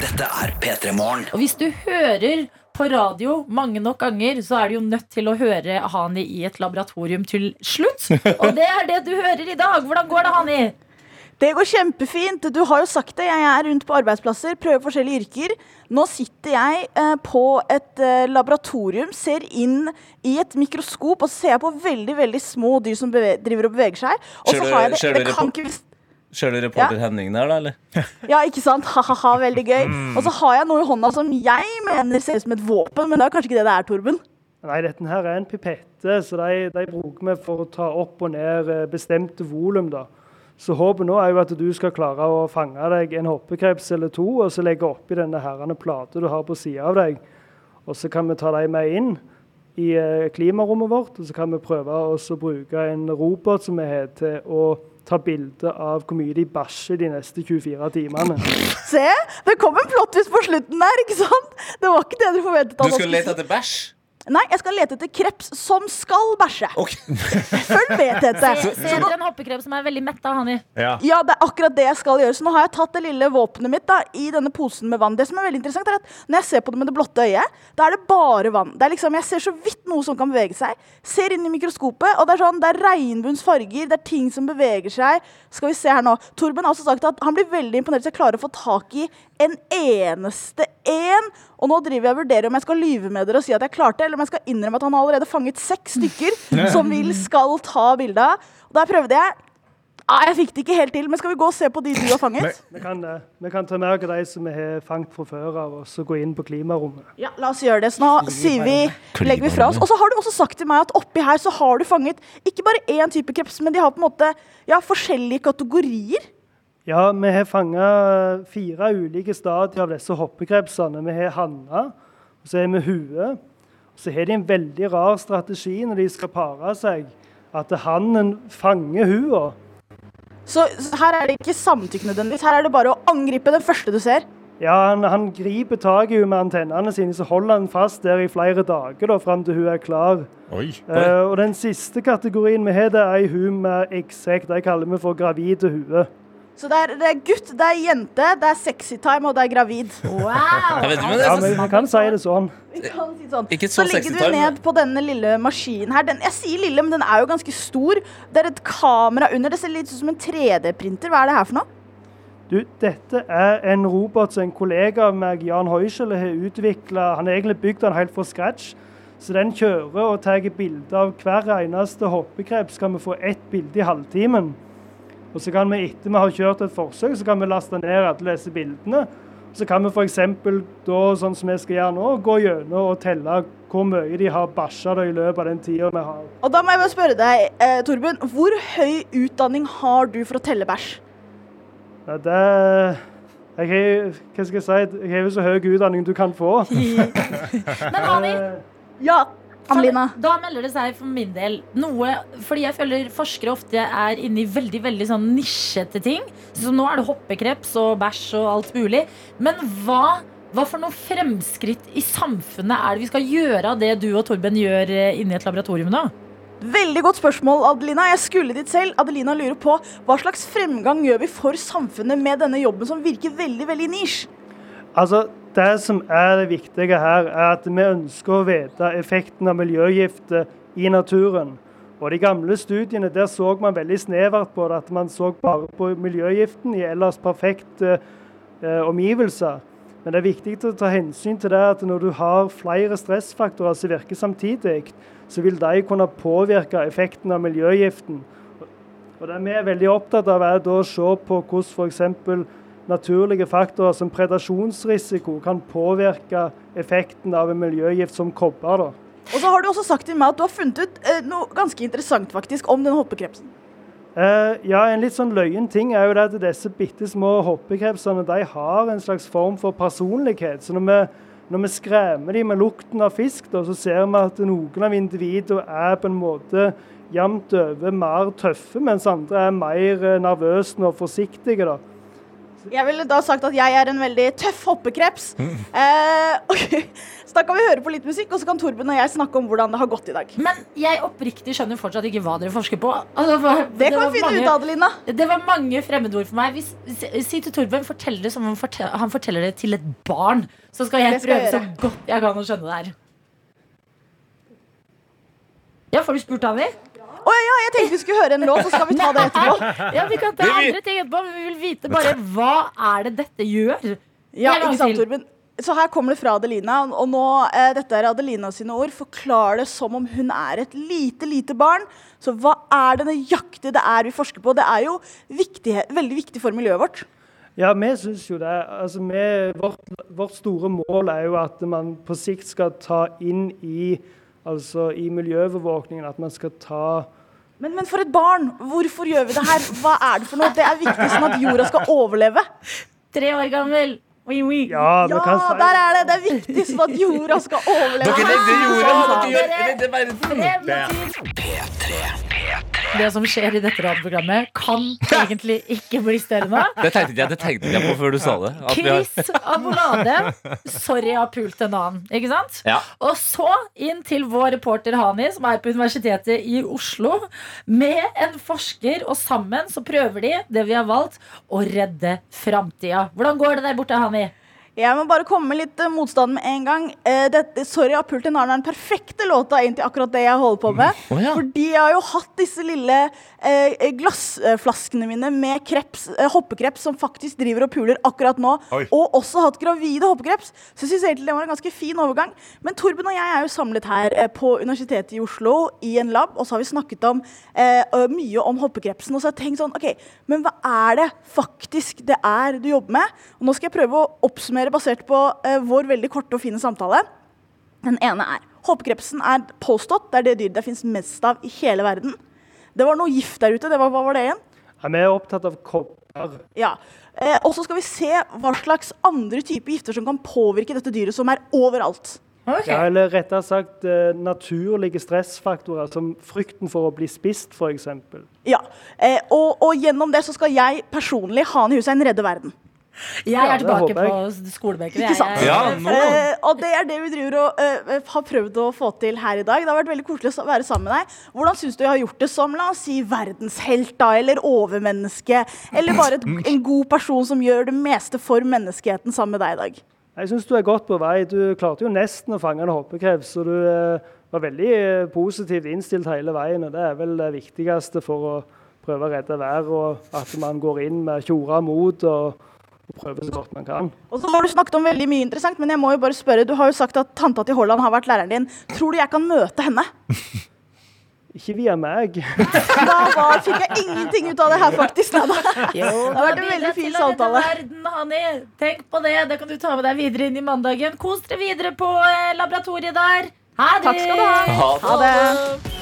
Dette er P3 Morgen. Og hvis du hører på radio mange nok ganger, så er du jo nødt til å høre Hani i et laboratorium til slutt. Og det er det du hører i dag. Hvordan går det, Hani? Det går kjempefint. Du har jo sagt det. Jeg er rundt på arbeidsplasser, prøver forskjellige yrker. Nå sitter jeg eh, på et eh, laboratorium, ser inn i et mikroskop, og så ser jeg på veldig veldig små dyr som driver og beveger seg. Og så har jeg det, det kan ikke Ser du reporter Henning der, da, eller? Ja, ikke sant? Ha-ha-ha, veldig gøy. Mm. Og så har jeg noe i hånda som jeg mener ser ut som et våpen, men det er kanskje ikke det det er, Torben? Nei, dette her er en pipette, så de, de bruker vi for å ta opp og ned eh, bestemte volum. da. Så håpet nå er jo at du skal klare å fange deg en hoppekreps eller to, og så legge oppi denne herrende plate du har på sida av deg. Og så kan vi ta dem med inn i eh, klimarommet vårt, og så kan vi prøve å bruke en robot som vi har til å ta bilde av hvor mye de bæsjer de neste 24 timene. Se, det kom en plottvist på slutten der, ikke sant? Det var ikke det du forventet. Du skulle lete etter bæsj? Nei, jeg skal lete etter kreps som skal bæsje. Følg med, Tete. Se, se etter en hoppekreps som er veldig mett, av honning. Ja. Ja, det er akkurat det jeg skal gjøre. Så nå har jeg tatt det lille våpenet mitt da, i denne posen med vann. Det som er veldig interessant er at Når jeg ser på det med det blotte øyet, da er det bare vann. Det er liksom, Jeg ser så vidt noe som kan bevege seg. Ser inn i mikroskopet, og det er sånn, det er regnbuens farger. Det er ting som beveger seg. Skal vi se her nå. Torben har også sagt at han blir veldig imponert hvis jeg klarer å få tak i en eneste en. Og nå driver jeg og vurderer om jeg skal lyve med dere og si at jeg klarte, eller om jeg skal innrømme at han har allerede fanget seks stykker som vil skal ta bilde av. Der prøvde jeg. Ah, jeg fikk det ikke helt til, men skal vi gå og se på de du har fanget? Vi kan, det. vi kan ta med oss de som vi har fanget fra før av, og så gå inn på klimarommet. Ja, la oss gjøre det. Så nå sier vi, legger vi fra oss. Og så har du også sagt til meg at oppi her så har du fanget ikke bare én type kreps, men de har på en måte ja, forskjellige kategorier. Ja, vi har fanga fire ulike stadier av disse hoppekrepsene. Vi har hanna, og så har vi hue. Så har de en veldig rar strategi når de skal pare seg, at hannen fanger hua. Så så her er det ikke samtykke nødvendigvis. Her er det bare å angripe den første du ser. Ja, han, han griper tak i henne med antennene sine, så holder han fast der i flere dager da, fram til hun er klar. Oi. uh, og Den siste kategorien vi har, det er ei hu med eggsekk. Det kaller vi for gravide hue. Så det er, det er gutt, det er jente, det er sexy time, og det er gravid. Wow! Jeg vet ikke, men det Ja, men vi, kan si det sånn. Vi kan si sånn. Ikke Så så legger ligger du ned på denne lille maskinen her. Den, jeg sier lille, men den er jo ganske stor. Det er et kamera under. Det ser litt ut som en 3D-printer. Hva er det her for noe? Du, dette er en robot som en kollega av meg, Jan Heuschel, har utvikla. Han har egentlig bygd den helt fra scratch. Så den kjører og tar bilder av hver eneste hoppekrep. Skal vi få ett bilde i halvtimen. Og så kan vi etter vi har kjørt et forsøk, så kan vi laste ned alle disse bildene. Så kan vi f.eks. da, sånn som vi skal gjøre nå, gå gjennom og telle hvor mye de har bæsja i løpet av den tida vi har. Og da må jeg bare spørre deg, eh, Torben. Hvor høy utdanning har du for å telle bæsj? Ja, det jeg har, Hva skal jeg si? Jeg har jo så høy utdanning du kan få. Men Hani, Ja, Amelina. da melder det seg for min del noe Fordi jeg føler forskere ofte er inne i veldig veldig sånn nisjete ting. Så nå er det hoppekreps og bæsj og alt mulig. Men hva, hva for noe fremskritt i samfunnet er det vi skal gjøre av det du og Torben gjør eh, inne i et laboratorium nå? Veldig godt spørsmål, Adelina. Jeg skulle dit selv. Adelina lurer på hva slags fremgang gjør vi for samfunnet med denne jobben som virker veldig, veldig nisj? Altså, Det som er det viktige her, er at vi ønsker å vite effekten av miljøgifter i naturen. Og De gamle studiene der så man veldig snevert på det, at man så bare på miljøgiften i ellers perfekte eh, omgivelser. Men det er viktig å ta hensyn til det at når du har flere stressfaktorer som virker samtidig, så vil de kunne påvirke effekten av miljøgiften. Og Det vi er veldig opptatt av, er å se på hvordan f.eks. naturlige faktorer som predasjonsrisiko kan påvirke effekten av en miljøgift som kobber. da. Og så har du også sagt til meg at du har funnet ut eh, noe ganske interessant faktisk om den hoppekrepsen. Eh, ja, En litt sånn løyen ting er jo det at disse bitte små hoppekrepsene de har en slags form for personlighet. Så når vi, når vi skremmer dem med lukten av fisk, da, så ser vi at noen av individene er på en måte jevnt over mer tøffe, mens andre er mer eh, nervøse og forsiktige. da. Jeg ville da sagt at jeg er en veldig tøff hoppekreps. Eh, ok. Så da kan vi høre på litt musikk, og så kan Torben og jeg snakke om hvordan det har gått i dag. Men jeg oppriktig skjønner fortsatt ikke hva dere forsker på. Altså, hva- Det kan var vi finne mange- ut Adelina. Det var mange fremmedord for meg. Hvis, si, til Torben, fortell det som om han forteller det til et barn. Så skal jeg Det prøve så godt jeg kan å skjønne det her. Ja, får du spurt Anni? Å ja, jeg tenkte vi skulle høre en låt, så skal vi ta det etterpå. Ja, vi kan ta andre ting etterpå, men vi vil vite bare hva er det dette gjør? Ja, ikke sant. Torben? Så her kommer det fra Adelina, og nå, eh, dette er Adelina sine ord. Forklar det som om hun er et lite, lite barn. Så hva er det nøyaktig det er vi forsker på? Det er jo viktig, veldig viktig for miljøet vårt. Ja, vi syns jo det. Altså, vi, vårt, vårt store mål er jo at man på sikt skal ta inn i, altså, i miljøovervåkningen at man skal ta Men, men for et barn, hvorfor gjør vi det her? Hva er det for noe? Det er viktig sånn at jorda skal overleve. Tre år gammel. Oui, oui. Ja, Ja, kan si der er det! Det er viktig sånn at jorda skal overleve. Dere redder jorda, dere redder verden. Frem til- Det som skjer i dette radioprogrammet, kan egentlig ikke bli større nå. Det tenkte jeg, det tenkte jeg på før du sa det. At vi har- Chris Abolade. Sorry, jeg har pult en annen. Ikke sant? Ja. Og så inn til vår reporter Hani, som er på Universitetet i Oslo, med en forsker, og sammen så prøver de det vi har valgt, å redde framtida. Hvordan går det der borte, Hani? Jeg må bare komme med litt eh, motstand med en gang. Eh, dette, sorry, Apulten' har er den perfekte låta inn til akkurat det jeg holder på med. Å ja. Fordi jeg har jo hatt disse lille eh, glassflaskene mine med kreps, eh, hoppekreps som faktisk driver og puler akkurat nå. Oi. Og også hatt gravide hoppekreps. Så jeg synes egentlig det var en ganske fin overgang. Men Torben og jeg er jo samlet her eh, på Universitetet i Oslo i en lab, og så har vi snakket om eh, mye om hoppekrepsen. Og så har jeg tenkt sånn, ok, men hva er det faktisk det er du jobber med? Og nå skal jeg prøve å oppsummere basert på eh, vår veldig korte og fine samtale. Den ene er Håpekrepsen er påstått det er det dyret det finnes mest av i hele verden. Det var noe gift der ute. Det var, hva var det igjen? Ja, Vi er opptatt av kopper. Ja. Eh, og så skal vi se hva slags andre typer gifter som kan påvirke dette dyret, som er overalt. Ja, eller rettere sagt eh, naturlige stressfaktorer, som frykten for å bli spist, f.eks. Ja. Eh, og, og gjennom det så skal jeg personlig, ha ned huset en redde verden. Jeg er tilbake på skolebenken. Ikke sant? Jeg- Ja. Eh, og det er det vi driver og eh, har prøvd å få til her i dag. Det har vært veldig koselig å være sammen med deg. Hvordan syns du jeg har gjort det som la oss si verdenshelt da, eller overmenneske? Eller bare et, en god person som gjør det meste for menneskeheten sammen med deg i dag? Jeg syns du er godt på vei. Du klarte jo nesten å fange en hoppekreps, så du eh, var veldig eh, positivt innstilt hele veien. og Det er vel det viktigste for å prøve å redde været, og at man går inn med tjora mot og, og prøve så godt man kan. Og så har du snakket om veldig mye interessant, men jeg må jo bare spørre, du har jo sagt at tanta til Holland har vært læreren din. Tror du jeg kan møte henne? Ikke via meg. Da var, fikk jeg ingenting ut av det her, faktisk. Jo, Det har vært en veldig fin samtale. Verden, Hani. Tenk på det. Det kan du ta med deg videre inn i mandagen. Kos dere videre på eh, laboratoriet der. Ha det! Takk skal du ha. Ha Ha det.